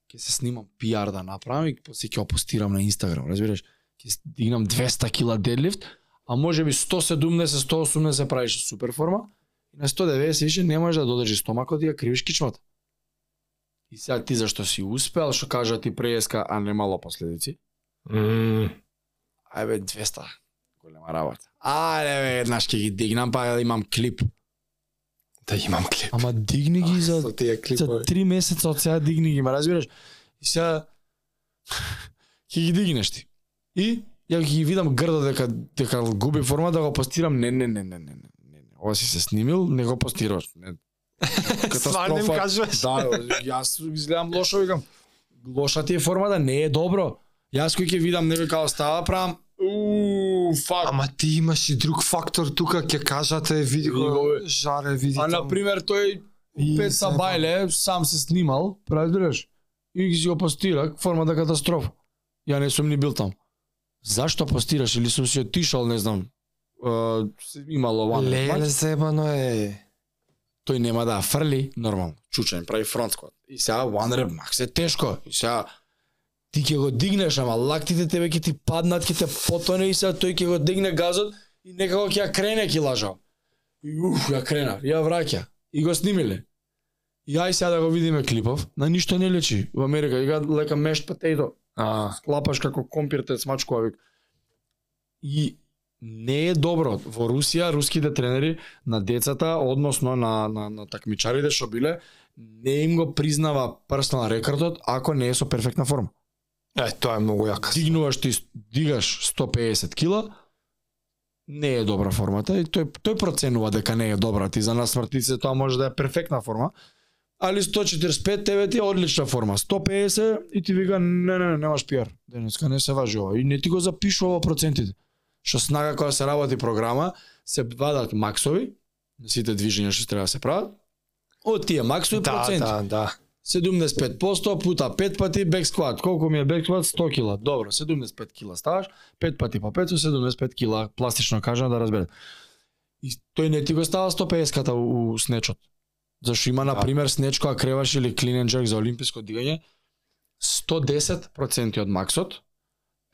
B: ќе се снимам PR да направам и после ќе опостирам на Инстаграм, разбираш? Ќе дигнам 200 кила дедлифт, а може би 170, 180 правиш супер форма, и на 190 више не можеш да додржи стомакот и ја кривиш кичмата. И сега ти зашто си успел, што кажа ти преска, а немало последици,
A: Мм.
B: ајбе 200 голема работа. Ајде бе, еднаш ќе ги дигнам па да имам клип.
A: Да имам клип.
B: Ама дигни ги за за три месеца од сега дигни ги, ма разбираш? И сега ќе ги дигнеш ти. И ја ги видам грдо дека дека губи форма да го постирам. Не, не, не, не, не, не. не, не. Ова си се снимил, не го постираш. Не.
A: Им кажуваш?
B: Да, јас изгледам лошо, викам. Лоша ти е формата, не е добро. Јас кој ќе видам некој како става, правам уу, фак.
A: Ама ти имаш и друг фактор тука, ќе кажате, види
B: го,
A: жаре, види
B: А на пример тој
A: сега-
B: Сабајле сам се снимал, разбираш? И ги го постира, формата катастрофа. Ја не сум ни бил там. Зашто постираш или сум си отишал, не знам. е, имало one
A: Леле, зебано е.
B: тој нема да фрли, нормално. Чучен прави фронт. И сега one rep max е тешко. И сега ти ќе го дигнеш, ама лактите тебе ќе ти паднат, ќе те потоне и сега тој ќе го дигне газот и некако ќе ја крене килажа. И уф, ја крена, ја враќа. И го снимиле. И ај сега да го видиме клипов, на ништо не лечи. Во Америка ига лека мешт потейто,
A: А,
B: склапаш како компир те смачкува вик. И не е добро во Русија руските тренери на децата, односно на на на такмичарите што биле, не им го признава персонал рекордот ако не е со перфектна форма.
A: Е, тоа е многу јака.
B: Дигнуваш ти дигаш 150 кила, не е добра формата и тој тој проценува дека не е добра. Ти за нас смртниците тоа може да е перфектна форма. Али 145 тебе ти е одлична форма. 150 и ти вика не не не немаш пиар. Денеска не се важи ова и не ти го запишува процентите. Што снага кога се работи програма, се вадат максови, сите движења што треба да се прават. Од тие максови
A: Да,
B: проценти.
A: да, да.
B: 75% пута 5 пати бек скват. Колку ми е бек скват? 100 кила. Добро, 75 кила ставаш, 5 пати по 5 со 75 кила, пластично кажано да разберете. И тој не ти го става 150-ката у, у снечот. Зашто има, на
A: Да.
B: пример, снеч која креваш или and jerk за олимписко дигање, 110% од максот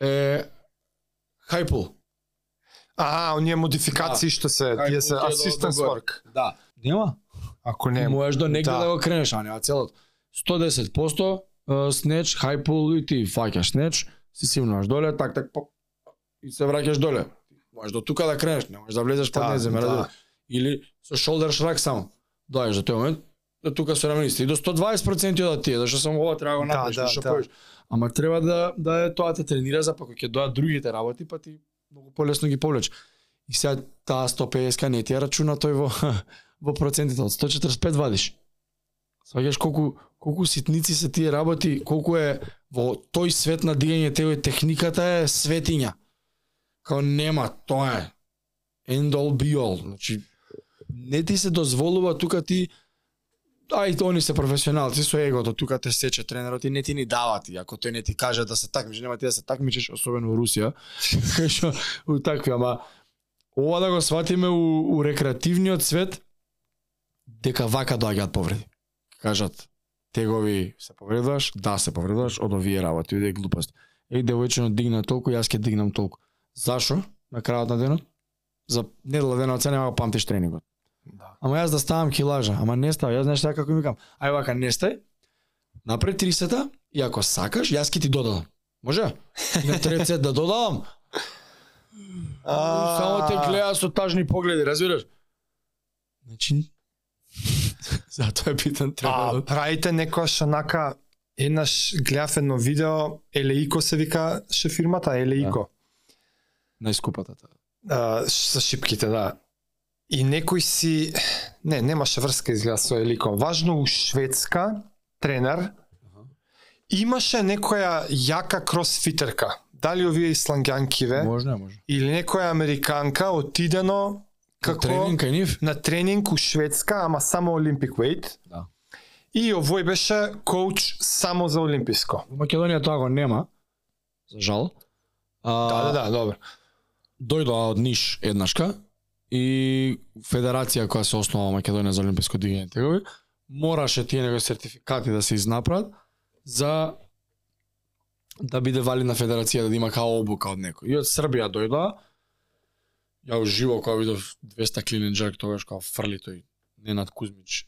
B: е high pull.
A: А, оние модификации што се, тие се assistance
B: догоре.
A: work.
B: Да. Нема?
A: Ако не,
B: Можеш до негде да.
A: Да.
B: го кренеш, а нема целот. 110% е, снеч, high pull и ти фаќаш снеч, си симнуваш доле, так так поп, и се враќаш доле. Можеш до тука да кренеш, не можеш да влезеш под
A: Да,
B: неземе,
A: да.
B: да. Или со shoulder shrug само. Доаѓаш до тој момент, до тука со рамениците и до 120% од тие, зашто само ова треба да го
A: Да,
B: направиш,
A: да,
B: ништо
A: да.
B: Ама треба да да е тоа те тренира за па кога ќе доаѓаат другите работи, па ти многу полесно ги повлече. И сега таа 150 не ти ја рачуна тој во во процентите од 145 вадиш. Сваѓаш колку колку ситници се тие работи, колку е во тој свет на дигање теој техниката е светиња. Као нема, тоа е end all be all. Значи не ти се дозволува тука ти ај они се професионалци со егото, тука те сече тренерот и не ти ни дава ти. Ако тој не ти каже да се такмиш, нема ти да се такмичиш, особено во Русија. што у такви, ама ова да го сватиме у, у рекреативниот свет дека вака доаѓаат повреди. Кажат, тегови се повредуваш, да се повредуваш од овие работи, овие глупости. Еј девојчино дигна толку, јас ќе дигнам толку. Зашо? На крајот на денот? За недела денот се нема го памтиш тренингот.
A: Да.
B: Ама јас да ставам килажа, ама не ставам, јас знаеш така како ми викам. Ај вака не стај. Напред 30 и ако сакаш, јас ќе ти додадам. Може? И на трет сет да додавам. Само те гледа со тажни погледи, разбираш? Значи Затоа е питан
A: А
B: треба.
A: правите некојаш онака еднаш гледав едно видео Елеико се вика шефирмата Елеико.
B: Најскупата таа.
A: а, со шипките, да. И некој си не, немаше врска изгледа со Елико. Важно у Шведска тренер имаше некоја јака кросфитерка. Дали овие ислангјанкиве
B: Може, може.
A: или некоја американка отидено како
B: Тренинг кај нив?
A: на тренинг у Шведска, ама само Олимпик вейт.
B: Да.
A: И овој беше коуч само за олимписко.
B: Во Македонија тоа го нема. За жал. А,
A: Да, да, да, добро.
B: дојдоа од Ниш еднашка и федерација која се основа во Македонија за олимписко дигање тегови, мораше тие негови сертификати да се изнаправат за да биде валидна федерација да има као обука од некој. И од Србија дојдоа, ја уживо кога видов 200 клин and jerk тогаш кога фрли тој Ненад Кузмич.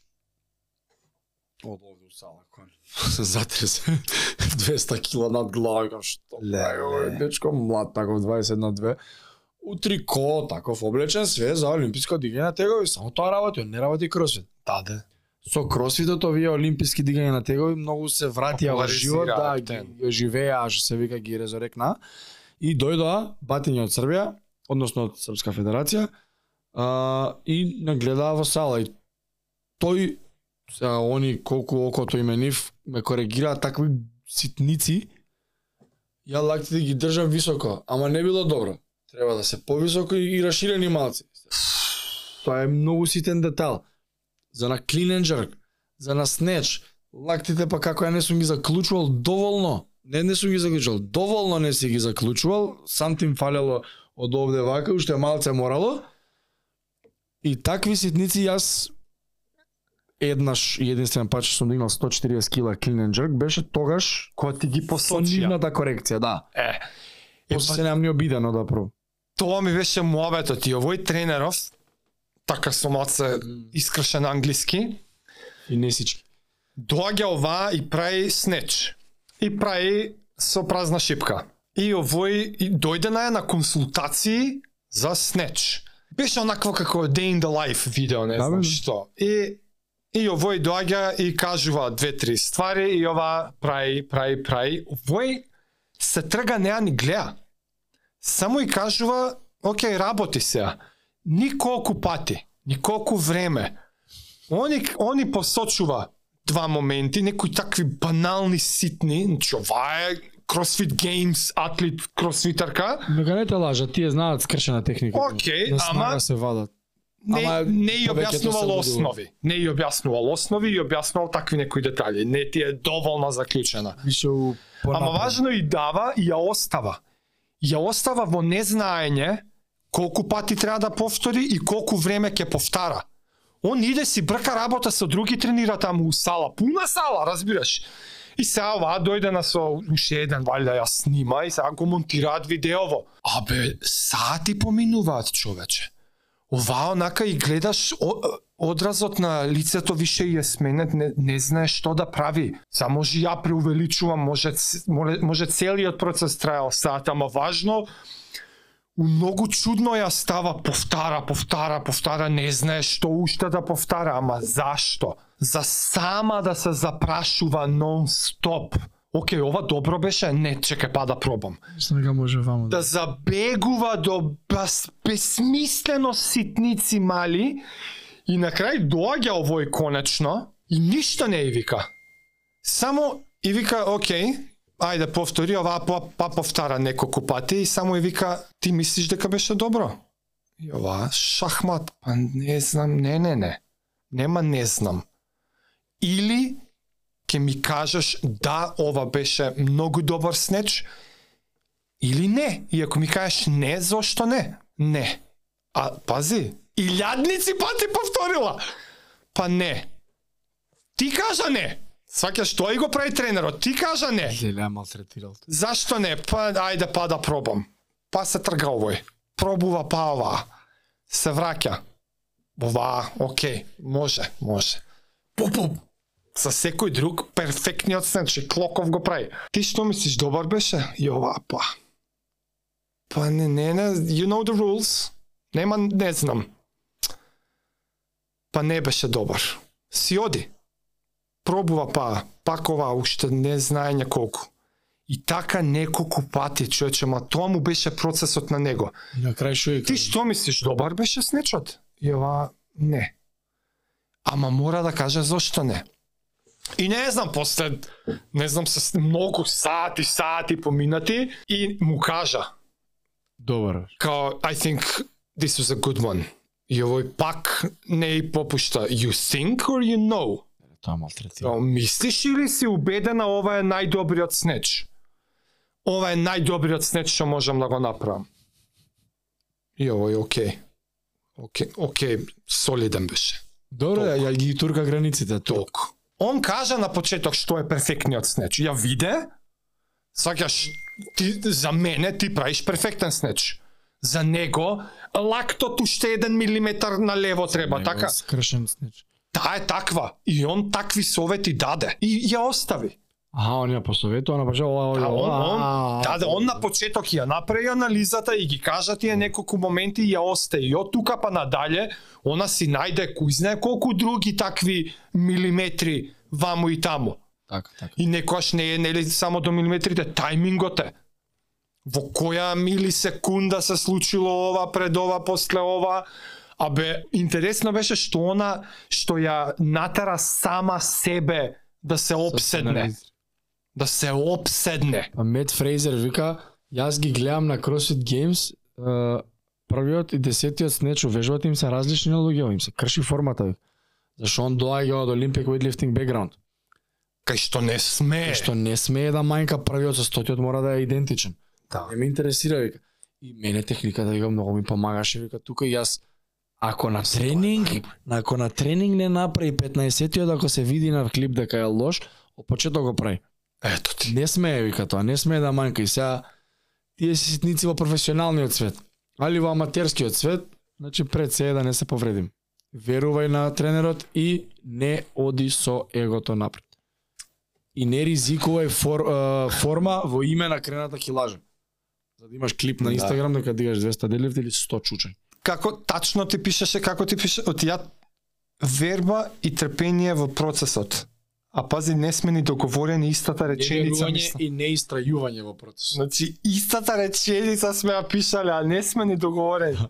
B: Од овде у сала кон. Се затресе 200 кила над глава што овој дечко млад таков 20 на 2 у трико таков облечен све за олимписко дигање на тегови само тоа работи не работи кросфит.
A: Да, да.
B: со кросфитот овие олимписки дигање на тегови многу се вратија во живот, да, ги живеа, што се вика ги резорекна. И дојдоа батиња од Србија, односно од Српска федерација, а, и нагледаа во сала и тој сега они колку окото име нив ме коригираа такви ситници ја лактите да ги држам високо, ама не било добро. Треба да се повисоко и, и расширени малци. Тоа е многу ситен детал. За на clean and jerk, за на snatch, лактите па како ја не сум ги заклучувал доволно. Не, не сум ги заклучувал, доволно не си ги заклучувал, сам тим фалело од овде вака, уште малце морало. И такви ситници јас еднаш и единствен пат што сум дигнал 140 кила clean and jerk беше тогаш
A: Кој ти ги
B: со
A: посочија.
B: нивната корекција, да.
A: Е, е
B: После
A: па,
B: се немам ни обидено да прво.
A: тоа ми беше муабетот и овој тренеров, така со малце искршен англиски,
B: И не сички.
A: доаѓа ова и прави снеч. И прави со празна шипка. И овој и дојде на на консултации за снеч. Беше онакво како Day in the Life видео, не
B: Да,
A: знам
B: бе.
A: што. И и овој доаѓа и кажува две-три ствари и ова прави, прави, прави. Овој се трга неа ни гледа. Само и кажува, окей, работи сега. Николку пати, николку време. Они, они посочува два моменти, некои такви банални ситни, значи ова е CrossFit Games атлет кросфитарка,
B: Мега не те лажат, тие знаат скршена техника. На снага
A: ама-
B: се вадат.
A: не,
B: Ама
A: не ја објаснувал основи. Не ја објаснувал основи и објаснувал такви некои детали. Не ти е доволно заклучена.
B: Више у
A: Ама важно и дава и ја остава. Ја остава во незнаење колку пати треба да повтори и колку време ќе повтара. Он иде си брка работа со други тренира таму у сала, пуна сала, разбираш. И сега оваа дојде на со уште еден валјда ја снима и сега го монтираат видеово. Абе, сати поминуваат човече. Ова онака и гледаш о, одразот на лицето више е сменет, не, не знае што да прави. Са може ја преувеличувам, може, може, може целиот процес трајал сат, ама важно у многу чудно ја става, повтара, повтара, повтара, не знае што уште да повтара, ама зашто? За сама да се запрашува нон-стоп. Океј, ова добро беше? Не, чекај па да пробам
B: Снега може ваму.
A: да забегува до бас, безсмислено ситници мали и на крај доаѓа овој конечно и ништо не и вика. Само и вика, окей, ајде повтори, ова па, па повтара неколку пати и само и вика, ти мислиш дека беше добро? И ова, шахмат, па не знам, не, не, не. Нема не знам. Или ќе ми кажеш да, ова беше многу добар снеч, или не. И ако ми кажеш не, зошто не? Не. А пази, илјадници пати повторила. Па не. Ти кажа не. Сваќаш, тој го прави тренерот, ти кажа не.
B: Леле, малтретирал.
A: Зашто не? Па ајде па да пробам. Па се трга овој. Пробува па ова. Се враќа. Ова, окей, може, може. Пуп, пуп. За секој друг перфектниот значи Клоков го прави. Ти што мислиш добар беше? Ова па. Па не, не, не, you know the rules. Нема, не знам. Па не беше добар. Си оди. Пробува па, пак ова уште не знаење колку. И така неколку пати, човече, ма тоа му беше процесот на него.
B: На крај што е?
A: Ти што мислиш, добар беше снечот? И ова, не. Ама мора да каже зошто не. И не знам, после, не знам, се многу сати, сати поминати, и му кажа,
B: Добар.
A: као, I think this was a good one. И овој пак не и попушта, you think or you know?
B: Тоа малтретира.
A: Мислиш или си убедена ова е најдобриот снеч? Ова е најдобриот снеч што можам да го направам. И овој окей. Окей, окей, солиден беше.
B: Добро, ја, ги турка границите.
A: Толку. Он кажа на почеток што е перфектниот снеч. Ја виде, сваќаш, ти, за мене ти правиш перфектен снеч. За него, лактот уште еден милиметар на лево треба, така?
B: Скршен снеч.
A: Таа е таква. И он такви совети даде. И ја остави.
B: Аха, он ја посоветува на бажа ова, ова,
A: Да, он,
B: ова.
A: он,
B: а,
A: да, да, он на почеток ја направи анализата и ги кажа тие неколку моменти и ја остаи. И од тука па надале, она си најде кој знае колку други такви милиметри ваму и таму.
B: Така, така.
A: И некојаш не е нели само до милиметрите, тајмингот е. Во која милисекунда се случило ова, пред ова, после ова. А бе, интересно беше што она, што ја натера сама себе да се обседне. Да се обседне.
B: Па Мет Фрейзер вика, јас ги гледам на CrossFit Games, е, првиот и десетиот снеч увежбата им се различни луѓе, им се крши формата. Зашто он доаѓа од Olympic weightlifting background.
A: Кај што не смее.
B: Што не смее да мајка првиот со стотиот мора да е идентичен.
A: Да.
B: Не ме интересира, вика. И мене техниката вика многу ми помагаше, вика тука и јас ако на тренинг, ако на тренинг не направи 15-тиот, ако се види на клип дека е лош, од почеток го прави.
A: Ето ти.
B: Не смее вика тоа, не смее да манка и сега тие си ситници во професионалниот свет. Али во аматерскиот свет, значи пред се е да не се повредим. Верувај на тренерот и не оди со егото напред. И не ризикувај фор, е, форма во име на крената килажа. За да имаш клип на
A: Да.
B: Инстаграм дека дигаш 200 делифт или 100 чучањ.
A: Како тачно ти пишеше, како ти пише, од ја верба и трпение во процесот. А пази, не сме ни договорени истата реченица.
B: Неверување
A: мислам.
B: и неистрајување во процесот.
A: Значи, истата реченица сме ја пишале, а не сме ни договорени.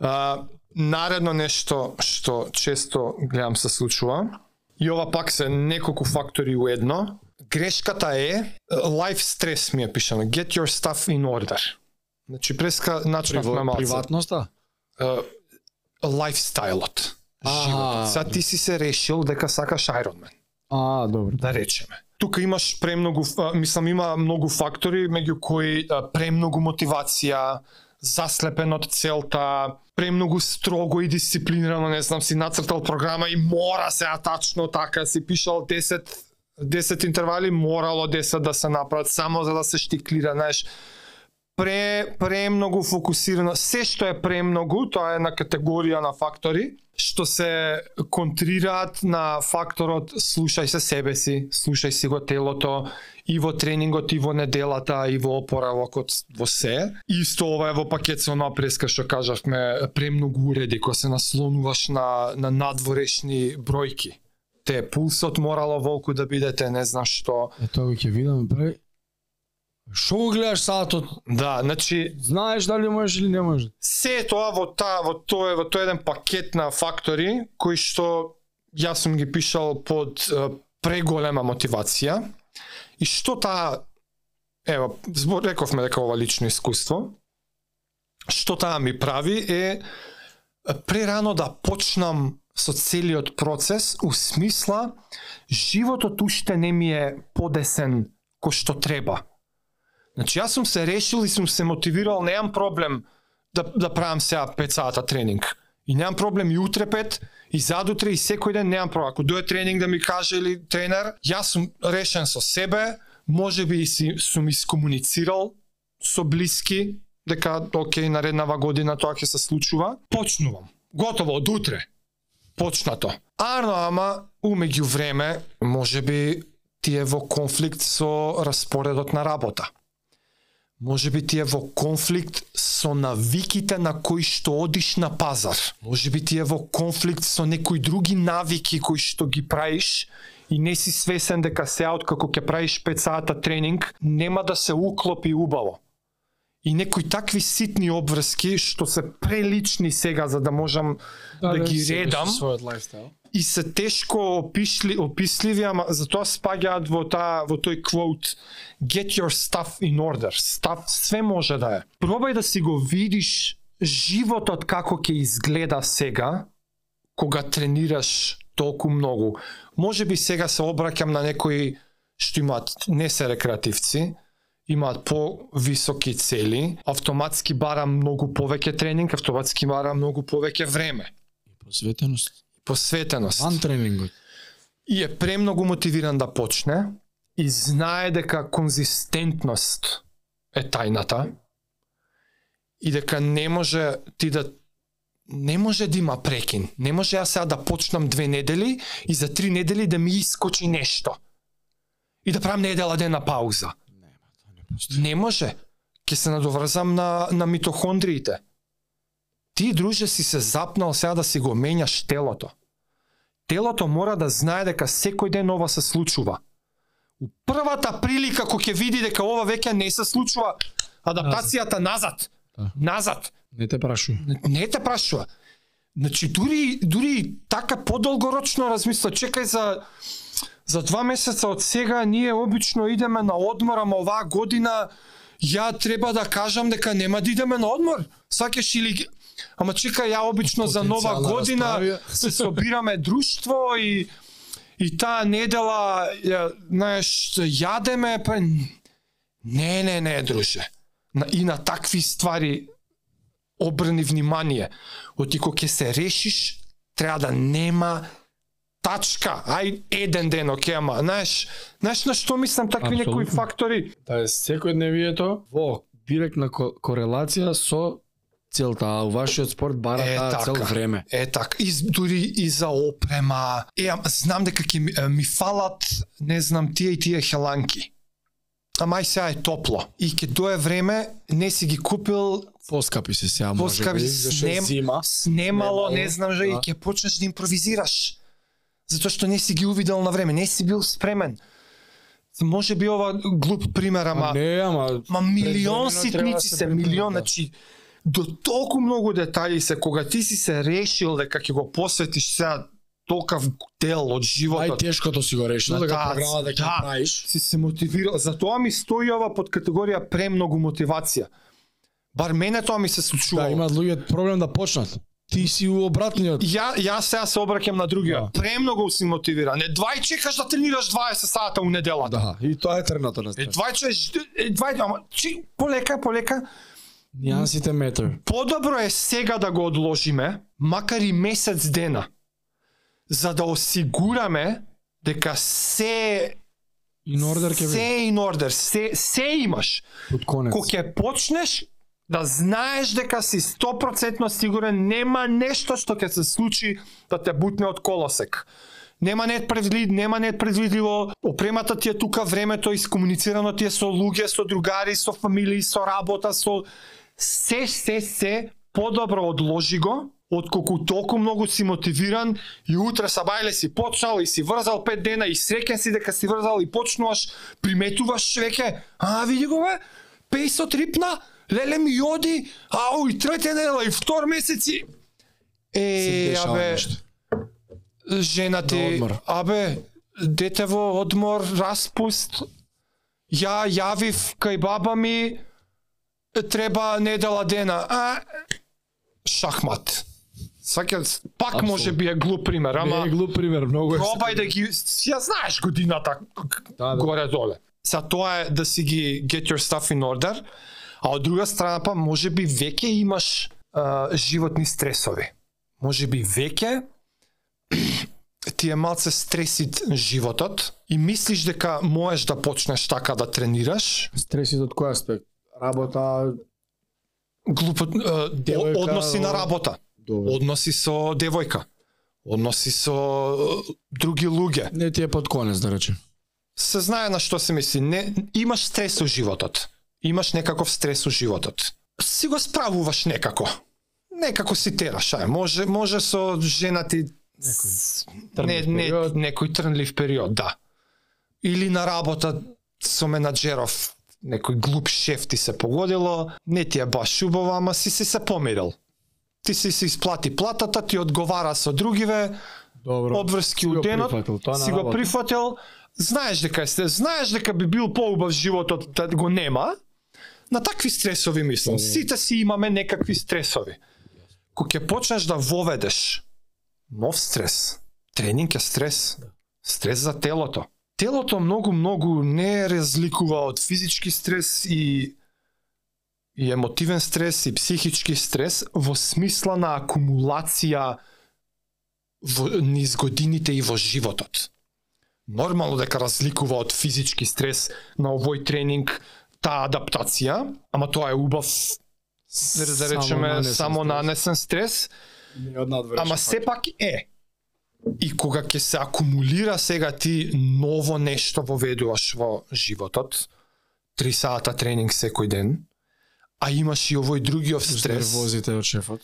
A: а, наредно нешто што често гледам се случува, и ова пак се неколку фактори у едно, грешката е, life stress ми е пишано, get your stuff in order. Значи, преска начнавме малце.
B: Приватноста?
A: Uh, лайфстайлот. Животот. Сега ти си се решил дека сакаш Ironman
B: А, добро.
A: да речеме. Тука имаш премногу, мислам има многу фактори меѓу кои премногу мотивација, заслепен од целта, премногу строго и дисциплинирано, не знам, си нацртал програма и мора се тачно така, си пишал 10 10 интервали, морало 10 да се направат само за да се штиклира, знаеш. Пре премногу фокусирано, се што е премногу, тоа е на категорија на фактори, што се контрираат на факторот слушај се себе си, слушај си го телото, и во тренингот, и во неделата, и во опоравокот, во се. Исто ова е во пакет со онаа преска што кажавме, премногу уреди, кога се наслонуваш на, на надворешни бројки. Те пулсот морало волку да бидете, не знам што.
B: Е, тоа ќе видам, пре. Шо го гледаш сатот?
A: Да, значи,
B: Знаеш дали можеш или не можеш?
A: се тоа во таа во тој во тој еден пакет на фактори кои што јас сум ги пишал под е, преголема мотивација и што таа ево збор рековме дека ова лично искуство што таа ми прави е е, прерано да почнам со целиот процес у смисла животот уште не ми е подесен кој што треба. Значи јас сум се решил и сум се мотивирал, немам проблем да да правам сега 5 сата тренинг И немам проблем и утре пет, и задутре, и секој ден немам проблем. Ако дое тренинг да ми каже или тренер, јас сум решен со себе, може би и си, сум искомуницирал со блиски, дека, окей, нареднава година тоа ќе се случува. Почнувам. Готово, од утре. Почнато. Арно, ама, умеѓу време, може би ти е во конфликт со распоредот на работа. Може би ти е во конфликт со навиките на кои што одиш на пазар. Може би ти е во конфликт со некои други навики кои што ги правиш и не си свесен дека сега откако ќе правиш 5 сата тренинг, нема да се уклопи убаво. И некои такви ситни обврски што се прелични сега за да можам да, ги
B: си
A: редам
B: Својот лайфстайл
A: и се тешко опишли, описливи, ама затоа спаѓаат во таа во тој квот get your stuff in order. Stuff све може да е. Пробај да си го видиш животот како ќе изгледа сега кога тренираш толку многу. Може би сега се обраќам на некои што имаат не се рекреативци, имаат по-високи цели, автоматски бара многу повеќе тренинг, автоматски бара многу повеќе време,
B: Посветеност
A: посветеност
B: Ван тренингот.
A: и е премногу мотивиран да почне и знае дека конзистентност е тајната и дека не може ти да не може да има прекин. Не може јас сега да почнам две недели и за три недели да ми искочи нешто. И да правам недела дена пауза. Не може. Ќе се надоврзам на, на митохондриите. Ти, друже, си се запнал сега да си го менјаш телото. Телото мора да знае дека секој ден ова се случува. У првата прилика кога ќе види дека ова веќе не се случува, адаптацијата назад.
B: Да.
A: Назад.
B: Не те прашувам.
A: Не- Не те прашува. Значи дури дури така подолгорочно размисла, чекај за за два месеца од сега ние обично идеме на одмор, ама оваа година ја треба да кажам дека нема да идеме на одмор. Сакаш или Ама чекај, ја обично за нова
B: Потенцијална
A: година
B: расправија.
A: се собираме друштво и и таа недела ја, знаеш јадеме па не не не друже. На, и на такви ствари обрни внимание. Оти кога ќе се решиш, треба да нема тачка. Ај еден ден, оке, ама знаеш, знаеш на што мислам такви некои
B: Апсолутно.
A: фактори?
B: Да е секојдневието во директна ко корелација со целта, а у вашиот спорт бара
A: Е,
B: таа
A: така.
B: цел време.
A: Е така, и дури и за опрема. Е, знам дека ќе ми, ми фалат, не знам, тие и тие хеланки. Ама ај сега е топло. И ќе дое време, не си ги купил
B: Поскапи се сега може
A: Поскапи
B: би,
A: снем-
B: зима.
A: снемало, не знам же, и
B: да.
A: ќе почнеш да импровизираш. Затоа што не си ги увидел на време, не си бил спремен. Може би ова глуп пример, ама...
B: Ма не, ама
A: Ма милион
B: треба
A: ситници
B: да
A: се, милион,
B: приprema, да.
A: До толку многу детали се кога ти си се решил дека ќе го посветиш сега толкав дел од животот.
B: Најтешкото си го решил да
A: таа-
B: програма да ќе
A: да.
B: правиш.
A: си се мотивирал. Затоа ми стои ова под категорија премногу мотивација. Бар мене тоа ми се
B: Да,
A: случува.
B: имаат луѓе проблем да почнат. Ти си у обратниот.
A: Ја ја сега се обраќам на другиот.
B: Да.
A: Премногу си мотивиран. Не двај чекаш да тренираш 20 сата у неделата.
B: Да, и тоа е тренато на
A: Е двај чеш, е двај, ама чи, полека, полека.
B: Нијансите метр.
A: Подобро е сега да го одложиме, макар и месец дена, за да осигураме дека се
B: In order ќе
A: се in order, се, се имаш.
B: Под конец.
A: Кога ќе почнеш да знаеш дека си 100% сигурен нема нешто што ќе се случи да те бутне од колосек. Нема нет предвид, нема нет предвидливо, опремата ти е тука, времето искомуницирано ти е со луѓе, со другари, со фамилии, со работа, со се, се, се, подобро одложи го, отколку толку многу си мотивиран и утре сабајле си почнал и си врзал пет дена и среќен си дека си врзал и почнуваш, приметуваш веќе, а види го бе, пейсот рипна, леле ми оди, ау и трете недела и втор месеци.
B: Се
A: Е, абе, жена
B: На
A: ти, абе, дете во одмор, распуст, ја јавив кај баба ми, треба недела дена, а, шахмат. Сваќа, пак може би е глуп пример, ама
B: Не е глуп пример, многу е.
A: пробај да ги, ја знаеш годината
B: Да, да.
A: горе доле. Са тоа е да си ги get your stuff in order, а од друга страна па може би веќе имаш а, животни стресови. може би веќе, ти е малце стресит животот и мислиш дека можеш да почнеш така да тренираш,
B: Стресит од кој аспект? Работа,
A: глупо,
B: Девојка,
A: односи на работа,
B: добро.
A: односи со девојка, односи со други луѓе.
B: Не ти е под конец, да речем.
A: Се знае на што се мисли. Не, имаш стрес во животот. Имаш некаков стрес во животот. Си го справуваш некако. Некако си тераш, ај. Може, може со жена ти не,
B: трнлив
A: не,
B: период.
A: некој трнлив период, да. Или на работа со менаџеров некој глуп шеф ти се погодило, не ти е баш убаво, ама си си се помирил. Ти си си исплати платата, ти одговара со другиве,
B: Добро.
A: обврски у денот, си го прифатил, знаеш дека е стрес, знаеш дека би бил поубав животот да го нема, на такви стресови мислам. Сите си имаме некакви стресови. Кога ќе почнеш да воведеш нов стрес, тренинг е стрес, стрес за телото. Телото многу многу не разликува од физички стрес и и емотивен стрес и психички стрес во смисла на акумулација во низ годините и во животот. Нормално дека разликува од физички стрес на овој тренинг таа адаптација, ама тоа е убав да да речеме само нанесен стрес, ама сепак е. И кога ќе се акумулира сега ти ново нешто воведуваш во животот, три сата тренинг секој ден, а имаш и овој другиов
B: Плюс
A: стрес,
B: Нервозите од шефот.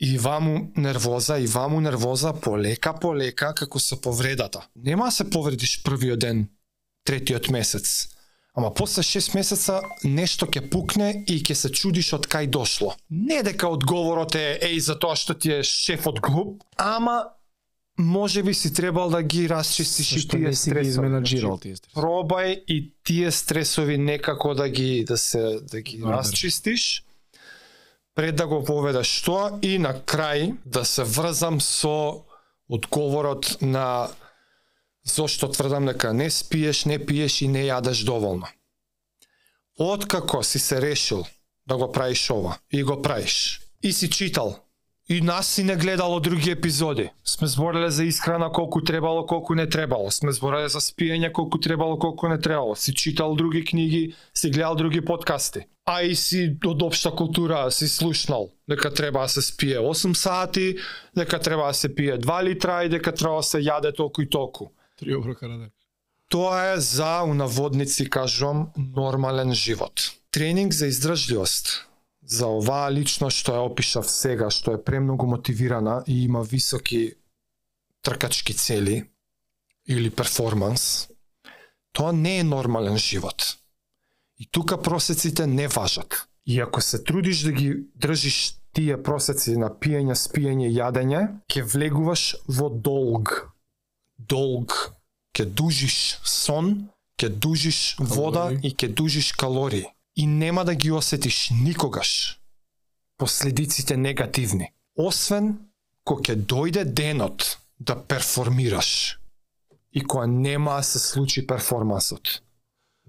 A: и ваму нервоза, и ваму нервоза, полека, полека, како со повредата. Нема да се повредиш првиот ден, третиот месец. Ама после 6 месеца нешто ќе пукне и ќе се чудиш од кај дошло. Не дека одговорот е еј за тоа што ти е шефот глуп, ама може би си требал да ги расчистиш и
B: Што
A: тие
B: ги
A: стресови. Пробај и тие стресови некако да ги да се да ги
B: Добар.
A: расчистиш пред да го поведеш тоа и на крај да се врзам со одговорот на зошто тврдам дека не спиеш, не пиеш и не јадеш доволно. Откако си се решил да го правиш ова и го правиш и си читал и нас си не гледало други епизоди. Сме збореле за исхрана колку требало, колку не требало. Сме збореле за спиење колку требало, колку не требало. Си читал други книги, си гледал други подкасти. А и си од општа култура си слушнал дека треба да се спие 8 сати, дека треба да се пие 2 литра и дека треба да се јаде толку и толку.
B: Три оброка на ден.
A: Тоа е за унаводници кажувам нормален живот. Тренинг за издржливост. За оваа лично што ја опишав сега, што е премногу мотивирана и има високи тркачки цели или перформанс, тоа не е нормален живот. И тука просеците не важат. И ако се трудиш да ги држиш тие просеци на пиење, спиење, јадење, ќе влегуваш во долг. Долг ќе дужиш сон, ќе дужиш вода
B: Калории.
A: и ќе дужиш калории. И нема да ги осетиш никогаш последиците негативни. Освен кога ќе дојде денот да перформираш и кога нема да се случи перформансот.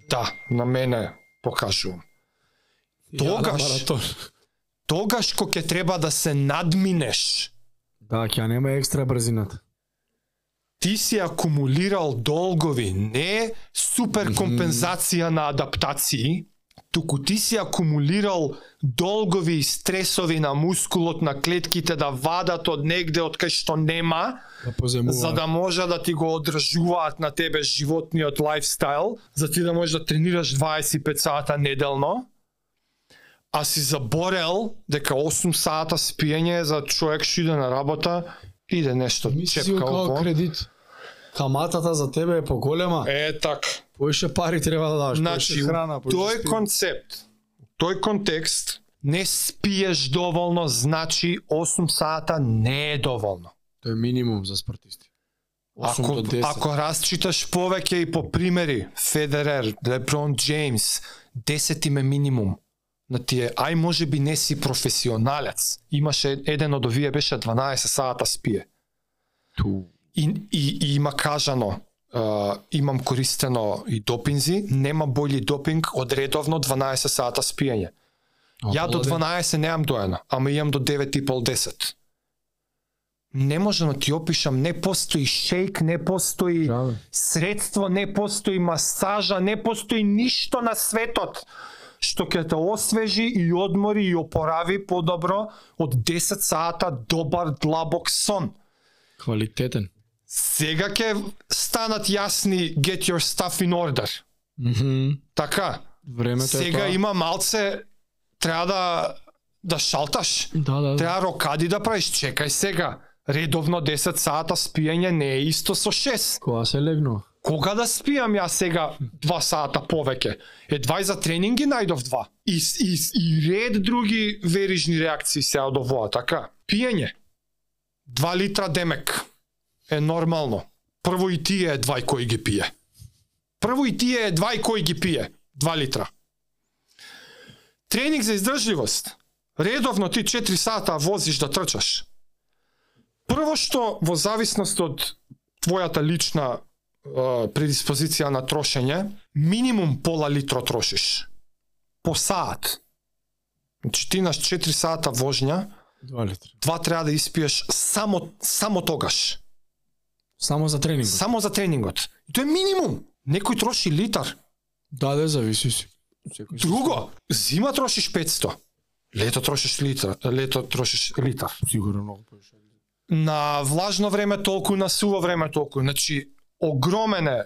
A: Да, на мене покажувам. Тогаш-. Тогаш кога ќе треба да се надминеш
B: Да, ќе нема екстра брзината.
A: ти си акумулирал долгови, не супер компензација на адаптации, туку ти си акумулирал долгови и стресови на мускулот на клетките да вадат од негде од кај што нема,
B: Да поземува.
A: за да може да ти го одржуваат на тебе животниот лайфстайл, за ти да можеш да тренираш 25 сата неделно, а си заборел дека 8 сата спиење за човек што иде на работа, иде нешто
B: Мисли си
A: чепка
B: како кредит. Каматата за тебе е поголема.
A: Е така.
B: Поише пари треба да даш,
A: Значи,
B: храна,
A: тој концепт, тој контекст, не спиеш доволно, значи 8 сата не е доволно.
B: Тоа е минимум за спортисти. 8
A: Ако,
B: до 10.
A: ако расчиташ повеќе и по примери, Федерер, Леброн Джеймс, 10 им е минимум на тие, ај може би не си професионалец. Имаше еден од овие беше 12 сата спие.
B: Ту.
A: И, и, и има кажано, uh, имам користено и допинзи, нема бољи допинг од редовно 12 сата спиење. Ја до 12 немам доена, ама имам до 9 и пол 10. Не можам да ти опишам, не постои шейк, не постои средство, не постои масажа, не постои ништо на светот што ќе те освежи и одмори и опорави подобро од 10 сата добар длабок сон.
B: Квалитетен.
A: Сега ќе станат јасни get your stuff in order.
B: Мгм.
A: Така,
B: Времето е
A: сега
B: тоа.
A: има малце треба да да шалташ.
B: Да, да, да.
A: Треба рокади да правиш. Чекај сега. Редовно 10 сата спиење не е исто со 6.
B: Кога се легнува?
A: Кога да спиам ја сега 2 сата повеќе? Е, 2 за тренинги најдов 2. И, и, и ред други верижни реакции се од овоа, така? Пиење. 2 литра демек е нормално. Прво и тие е 2 кој ги пие. Прво и тие е 2 кој ги пие. 2 литра. Тренинг за издржливост. Редовно ти 4 сата возиш да трчаш. Прво што во зависност од твојата лична е, предиспозиција на трошење, минимум пола литро трошиш. По саат. Значи ти на 4 сата вожња,
B: Два литра.
A: два треба да испиеш само само тогаш.
B: Само за тренинг.
A: Само за тренингот. И тоа е минимум. Некој троши литар.
B: Да, да, зависи си. Секој
A: Друго, зима трошиш 500. Лето трошиш литар, лето трошиш литар.
B: Сигурно многу повеќе.
A: на влажно време толку, на суво време толку. Значи, огромен е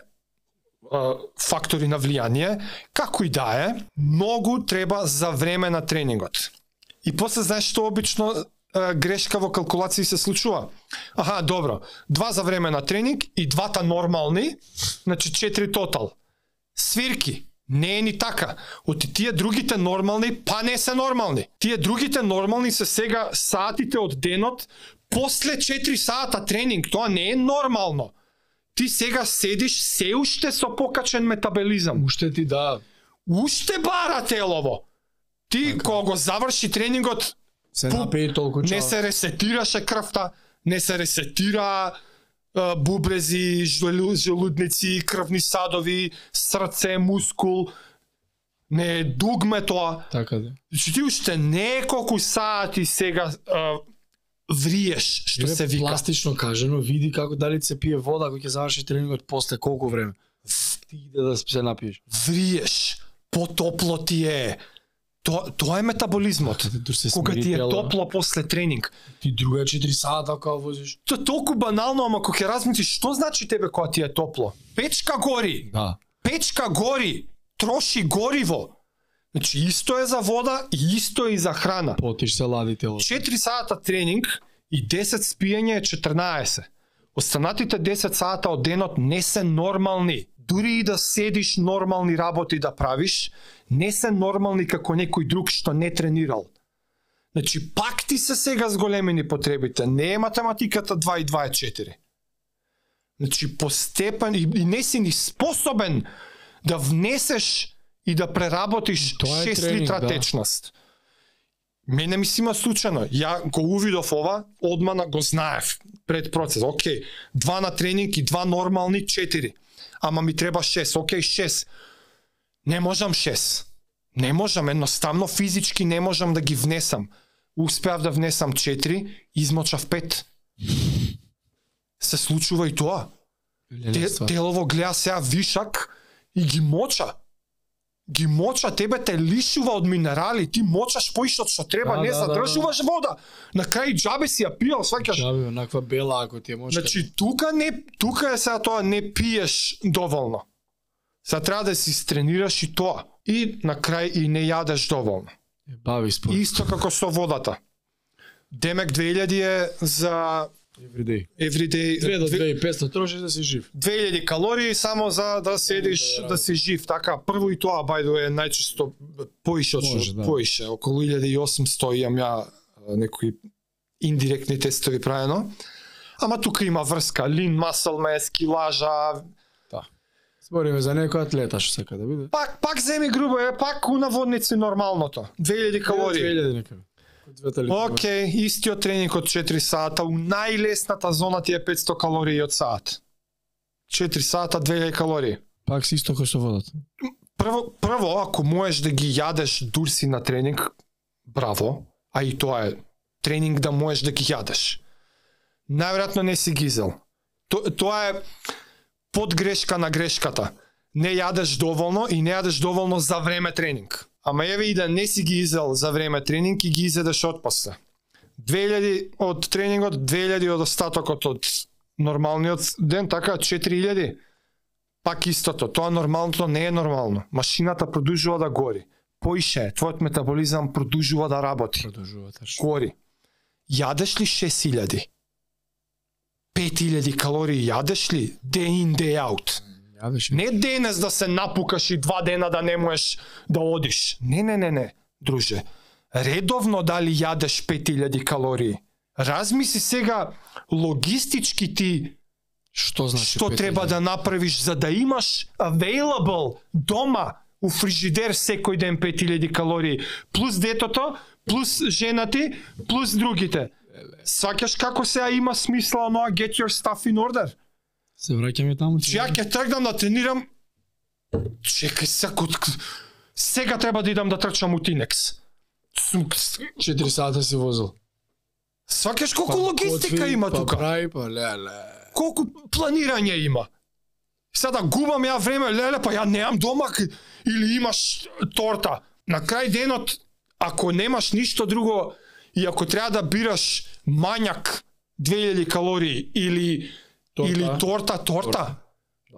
A: фактори на влијание, како и да е, многу треба за време на тренингот. И после знаеш што обично грешка во калкулации се случува. Аха, добро. Два за време на тренинг и двата нормални, значи четири тотал. Свирки. Не е ни така. Од тие другите нормални, па не се нормални. Тие другите нормални се сега сатите од денот после 4 сата тренинг. Тоа не е нормално. Ти сега седиш се уште со покачен метаболизам.
B: Уште ти да,
A: Уште бара телово. Ти кога го заврши тренингот,
B: се
A: Пу-
B: напиј толку чао.
A: не се ресетираше крвта, не се ресетира бубрези, желу- желудници, крвни садови, срце, мускул. Не е дугме тоа.
B: Така да.
A: Значи ти уште неколку сати сега е, вриеш, што
B: Еве,
A: се вика.
B: Пластично кажано, види како дали се пие вода кога ќе заврши тренингот после колку време. Ти иде да се напиеш.
A: Вриеш, потопло ти е. Тоа, тоа е метаболизмот. Кога ти е топло после тренинг.
B: Ти друга 4 сата кога возиш.
A: Тоа е толку банално, ама кога ќе размислиш, што значи тебе кога ти е топло? Печка гори.
B: Да.
A: печка гори, троши гориво. Значи исто е за вода и исто е и за храна.
B: Потиш се лади тело.
A: 4 сата тренинг и 10 спиење е 14. Останатите 10 сата од денот не се нормални. Дури и да седиш нормални работи да правиш, не се нормални како некој друг што не тренирал. Значи, пак ти се сега зголемени потребите. Не е математиката 2 и 2 е 4. Значи, постепен и, и не си ни способен да внесеш и да преработиш
B: Тоа е
A: 6
B: тренинг,
A: литра
B: да.
A: течност. Мене ми си има случајно. Ја го увидов ова, одма на- го знаев пред процес. Океј, два на тренинг и два нормални, четири. Ама ми треба 6. Океј, 6. Не можам 6. Не можам, едноставно физички не можам да ги внесам. Успеав да внесам 4, измочав 5. Се случува и тоа. Те, телово гледа сега вишак и ги моча. Ги моча, тебе те лишува од минерали, ти мочаш поишот што треба,
B: Да,
A: не
B: да, да,
A: задржуваш вода. На крај џабе си ја пиел, сваќаш.
B: Жаби, онаква бела ако ти е може.
A: Значи тука не тука е сега тоа не пиеш доволно. Сега треба да си стренираш и тоа. И на крај и не јадеш доволно.
B: бави спорт.
A: Исто како со водата. Демек 2000 е за
B: Everyday.
A: everyday
B: 2 до
A: две-
B: 2500 трошиш да си жив.
A: 2000 калории само за да седиш
B: Да,
A: да си жив. Така, прво и тоа бајдо е најчесто поише од
B: да.
A: поише, околу 1800 имам ја некои индиректни тестови правено. Ама тука има врска, lean muscle mass, килажа,
B: Збориме за некој атлета што сака да биде.
A: пак пак земи грубо е, пак унаводници нормалното. 2000 калории.
B: 2000 некаде. Кој двете литри.
A: Океј, истиот тренинг од 4 сата, у најлесната зона ти е 500 калории од саат. 4 сата 2000 калории.
B: Пак си исто кој со водата.
A: Прво, прво, ако можеш да ги јадеш дурси на тренинг, браво, а и тоа е тренинг да можеш да ги јадеш. најверојатно не си ги изел. То, тоа е подгрешка на грешката. Не јадеш доволно и не јадеш доволно за време тренинг. Ама еве и да не си ги изел за време тренинг и ги изедеш отпосле. 2000 од тренингот, 2000 од остатокот од нормалниот ден, така 4000. Пак истото, тоа нормалното не е нормално. Машината продолжува да гори. Поише, твојот метаболизам продолжува да работи.
B: Продолжува таш.
A: Гори. Јадеш ли 6000? 5000 калории јадеш ли? Day in, day out.
B: Јадеш.
A: Не денес да се напукаш и два дена да не можеш да одиш. Не, не, не, не, друже. Редовно дали јадеш 5000 калории. Размисли сега логистички ти
B: Што значи?
A: што
B: пет
A: треба
B: илјади?
A: да направиш за да имаш available дома у фрижидер секој ден 5000 калории, плюс детото, плюс жена ти, плюс другите. Сваќаш како сега има смисла оноа get your stuff in order?
B: Се враќаме таму.
A: Че ја ќе тргнам да тренирам, чекај сега, сега треба да идам да трчам у Тинекс.
B: 4 сата си возил.
A: Сваќаш колку логистика
B: готви,
A: има
B: па
A: тука?
B: Прави, па леле.
A: колку планирање има. Сега губам ја време, леле, па ја немам дома или имаш торта. На крај денот, ако немаш ништо друго и ако треба да бираш мањак 2000 калории или
B: Торта.
A: или торта, торта.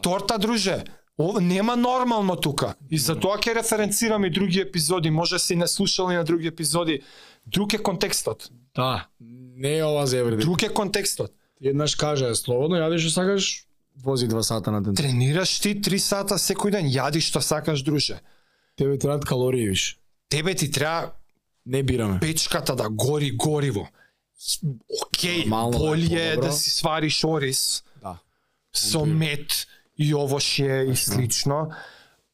A: Торта, друже. Ова нема нормално тука. И за тоа ќе референцирам и други епизоди, може си не слушали на други епизоди. Друг е контекстот.
B: Да, не е ова за евреди.
A: Друг е контекстот.
B: Еднаш кажа, слободно јадиш што сакаш, вози 2 сата на ден.
A: Тренираш ти 3 сата секој ден, јади што сакаш, друже.
B: Тебе требаат калории виш.
A: Тебе ти треба
B: Не бираме.
A: печката да гори гориво. Океј,
B: Нормално да е
A: да си свариш ориз. Со мед и овошје и слично.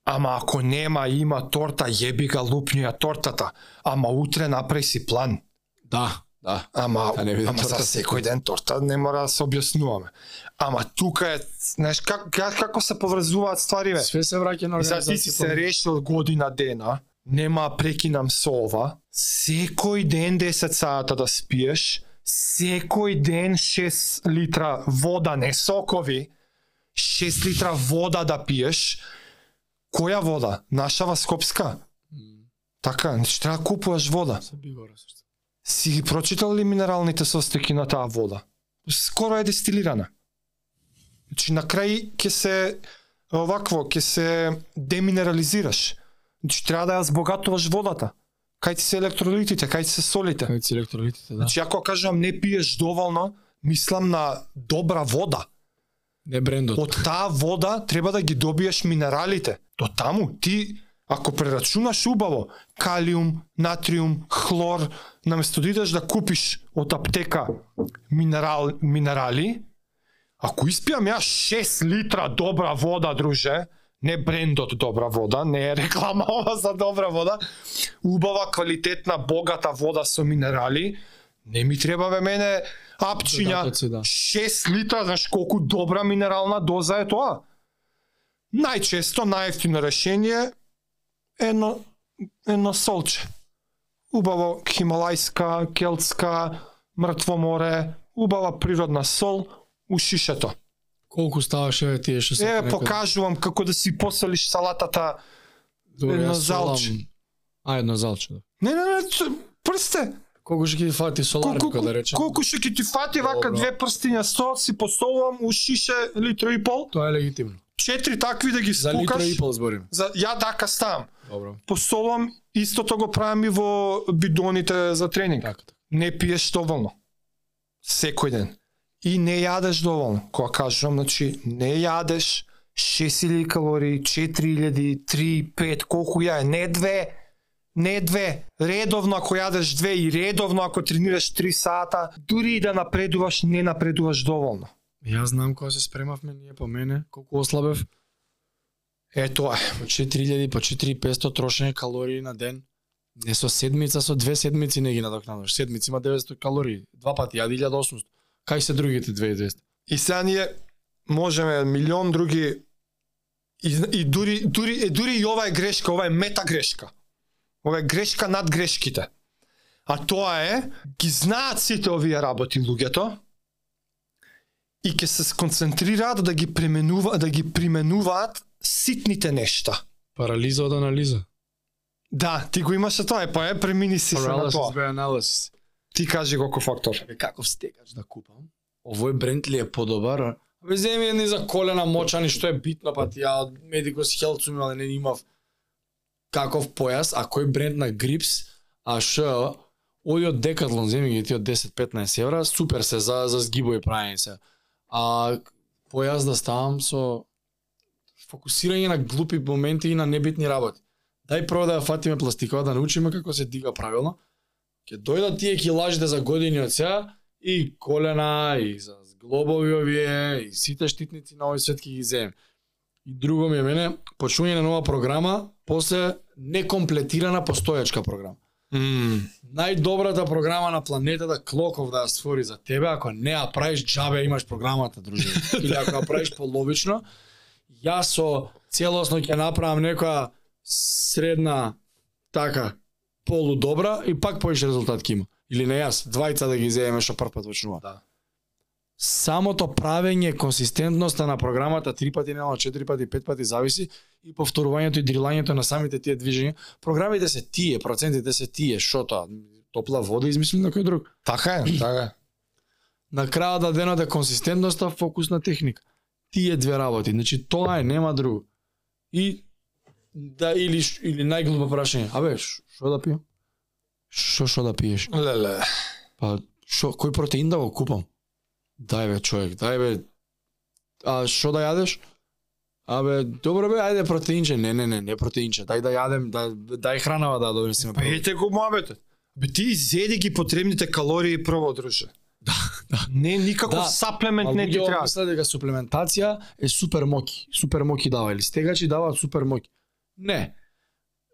A: Ама ако нема, има торта, јеби ga лупни ја тортата. Ама утре направи си план.
B: Да, да.
A: Ама,
B: А не
A: ама за
B: торта
A: секој ден торта не мора да се објаснуваме. Ама тука е, знаеш, как, как, како се поврзуваат ствари, бе?
B: Све се враќа на
A: Сега ти си се решил година дена, нема да прекинам со ова, секој ден 10 сата да спиеш, секој ден 6 литра вода, не сокови, 6 литра вода да пиеш. Која вода? Нашава скопска? Така, значи треба да купуваш вода. Си ги прочитал ли минералните состојки на таа вода? Скоро е дестилирана. Значи на крај ќе се овакво, ќе се деминерализираш. Значи треба да ја збогатуваш водата. Кај ти се електролитите, кај ти се солите.
B: Кај си електролитите, да.
A: Значи ако кажам не пиеш доволно, мислам на добра вода.
B: Не брендот.
A: Од таа вода треба да ги добиеш минералите. До таму ти ако прерачунаш убаво калиум, натриум, хлор, наместо да идеш да купиш од аптека минерал, минерали, ако испијам ја 6 литра добра вода, друже, не брендот добра вода, не е реклама ова за добра вода, убава, квалитетна, богата вода со минерали, не ми треба бе мене апчиња,
B: Додатоци, да.
A: 6 литра, знаеш колку добра минерална доза е тоа? Најчесто најефтино решение е едно едно солче. Убаво хималајска, келтска, мртво море, убава природна сол у шишето.
B: Колку ставаш еве тие што се
A: Еве покажувам како да си посолиш салатата.
B: Добре,
A: едно залче.
B: А, едно залче, да.
A: Не, не, не, прсте.
B: Колку ќе ти фати соларка,
A: Колку,
B: да речем?
A: колку ќе ти фати вака две прстиња сол, си посолувам у шише литро и пол,
B: Тоа е легитимно.
A: четири такви да ги
B: За литро
A: спукаш.
B: и пол зборим.
A: За ја дака ставам.
B: Добро.
A: Посолувам, истото го правам и во бидоните за тренинг.
B: Така, така.
A: не пиеш доволно. Секој ден. И не јадеш доволно. Кога кажувам, значи, не јадеш 6000 калории, 4000, 3, 5, колку ја е, не две, не две. Редовно ако јадеш две и редовно ако тренираш 3 сата, дури и да напредуваш, не напредуваш доволно.
B: Јас знам кога се спремавме ние по мене, колку ослабев.
A: Е тоа е.
B: По 4000, по 4500 трошење калории на ден. Не со седмица, со две седмици не ги надокнадуваш. Седмици има 900 калории. Два пати јади 1800. Кај се другите 2200?
A: И сега ние можеме милион други и, и дури, дури, е, дури и ова е грешка, ова е мета грешка. Ова е грешка над грешките. А тоа е, ги знаат сите овие работи луѓето, и ќе се сконцентрираат да ги применува да ги применуваат ситните нешта.
B: Парализа од анализа.
A: Да, ти го имаше тоа, е, па е премини си се на
B: Paralysis
A: тоа.
B: by analysis.
A: Ти кажи колку фактор.
B: Бе, каков стекач да купам? Овој бренд ли е подобар? Бе, земи едни за колена мочани, што е битно, па ти ја од Medicus Health сум имал, не имав каков појас, а кој бренд на Grips, а ш, оди од Decathlon, земи ги ти од 10-15 евра, супер се за, за згибови правење се. А појас да ставам со фокусирање на глупи моменти и на небитни работи. Дај прво да ја фатиме пластикова, да научиме како се дига правилно. Ќе дојдат тие килажите за години од сега и колена, и за зглобови овие, и сите штитници на овој свет ќе ги земем. И друго ми е мене, почнување на нова програма, после некомплетирана постојачка програма.
A: Mm.
B: Најдобрата програма на планетата Клоков да ја створи за тебе, ако не ја правиш џабе имаш програмата, друже. Или ако ја правиш половично, јас со целосно ќе направам некоја средна така полудобра и пак поише резултат ќе има. Или не јас, двајца да ги земеме што прв пат почнува.
A: Да.
B: Самото правење консистентноста на програмата три пати нело, четири пати, пет пати зависи и повторувањето и дрилањето на самите тие движења. Програмите се тие, процентите се тие, што тоа? Топла вода измисли на кој друг.
A: Така е, така е.
B: На крајот на денот е консистентноста, фокус на техника. Тие две работи, значи тоа е, нема друго. И да или или најглупо прашање, абе, што да пијам? Што што да пиеш?
A: Леле.
B: Па што кој протеин да го купам? Дај бе човек, дај бе. А што да јадеш? Абе, добро бе, ајде протеинче. Не, не, не, не протеинче. Дај да јадем, да дај хранава да донесеме.
A: Па ете го муабетот. Бе ти изеди ги потребните калории прво, друже. Да, да. Не никаков
B: Да.
A: саплемент не ти треба.
B: мислат дека суплементација е супер моки. Супер моки дава или стегачи даваат супер моки. Не.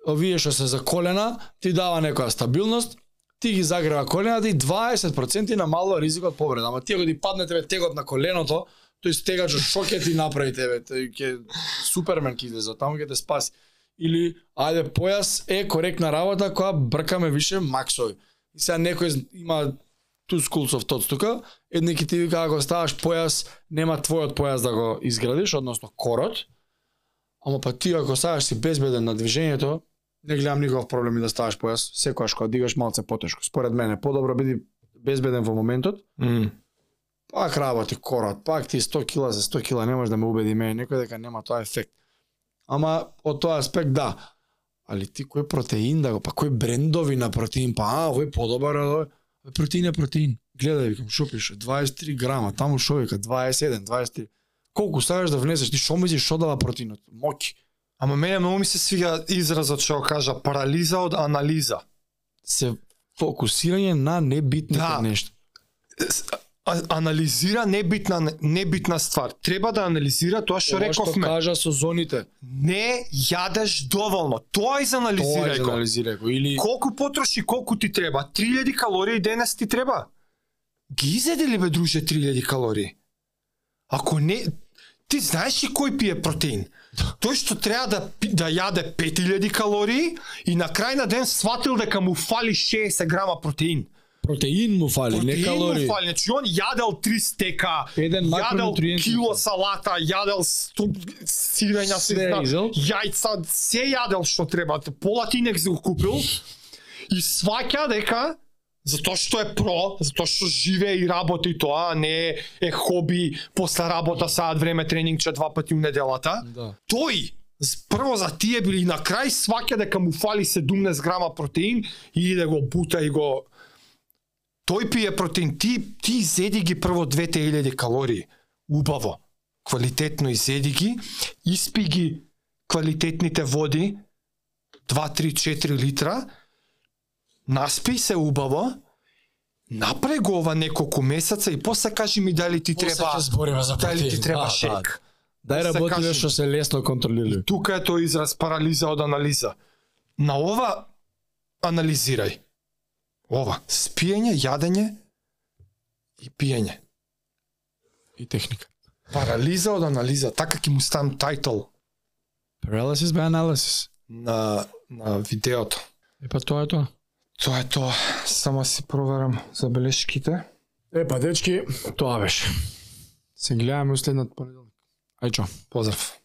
B: Овие што се за колена, ти дава некоја стабилност, ти ги загрева колената и 20% на мало ризик од повреда. Ама ти ако ти падне тебе тегот на коленото, тој стегач што ќе ти направи тебе? Тој ќе супермен ќе излезе, таму ќе те спаси. Или ајде појас е коректна работа која бркаме више максови. И сега некој има ту schools of thoughts тука, едни ти вика ако ставаш појас, нема твојот појас да го изградиш, односно корот. Ама па ти ако ставаш си безбеден на движењето, не гледам никаков проблем и да ставаш појас, секогаш кога дигаш малце потешко. Според мене подобро биди безбеден во моментот,
A: Mm.
B: пак работи корот, пак ти 100 кила за 100 кила не може да ме убеди мене некој дека нема тоа ефект. Ама од тоа аспект да. Али ти кој протеин да го, па кој брендови на протеин, па а, овој подобар од Протеин е протеин. Гледај, викам, шо пише, 23 грама, таму шо вика, 21, 23. Колку ставаш да внесеш, ти шо мислиш шо дава протеинот? Моки.
A: Ама мене многу ми се свига изразот што кажа парализа од анализа.
B: Се фокусирање на небитните
A: Да.
B: нешта.
A: Анализира небитна небитна ствар. Треба да анализира тоа што
B: Ова што
A: рековме.
B: кажа со зоните.
A: Не јадеш доволно. Тоа изанализирај
B: е
A: го.
B: анализирај го. Или
A: Колку потроши, колку ти треба? 3000 калории денес ти треба. Ги изеди ли бе друже 3000 калории? Ако не, ти знаеш ли кој пие протеин? Тој што треба да да јаде 5000 калории и на крај на ден сватил дека му фали 60 грама протеин.
B: протеин му фали, не
A: Протеин
B: калории.
A: му фали, значи он јадел 3 стека,
B: Еден
A: јадел кило салата, јадел сирења, јајца, се јадел што треба, пола тинекс го купил и сваќа дека затоа што е про, затоа што живее и работи тоа, а не е хоби после работа саат време тренингче два пати у неделата.
B: Да.
A: Тој прво за тие били на крај сваќа дека му фали 17 грама протеин и иде го бута и го тој пие протеин, ти ти изеди ги прво 2000 калории. Убаво. Квалитетно изеди ги, испи ги квалитетните води 2 3 4 литра. Наспи се убаво. Направи го ова неколку месеца и после кажи ми дали ти
B: После
A: треба
B: збориме за
A: дали ти треба
B: Да,
A: шейк.
B: Дај
A: Се
B: работи
A: кажи.
B: што се лесно контролира.
A: Тука е тој израз парализа од анализа. На ова анализирај. Ова, спиење, јадење и пиење.
B: И техника.
A: Парализа од анализа, така ќе му ставам тајтл
B: Paralysis by analysis.
A: на на видеото.
B: Е па тоа е тоа.
A: Тоа е тоа. Само си проверам забелешките.
B: Е па дечки, тоа беше. Се гледаме у следниот понеделник. Ај чао.
A: Поздрав.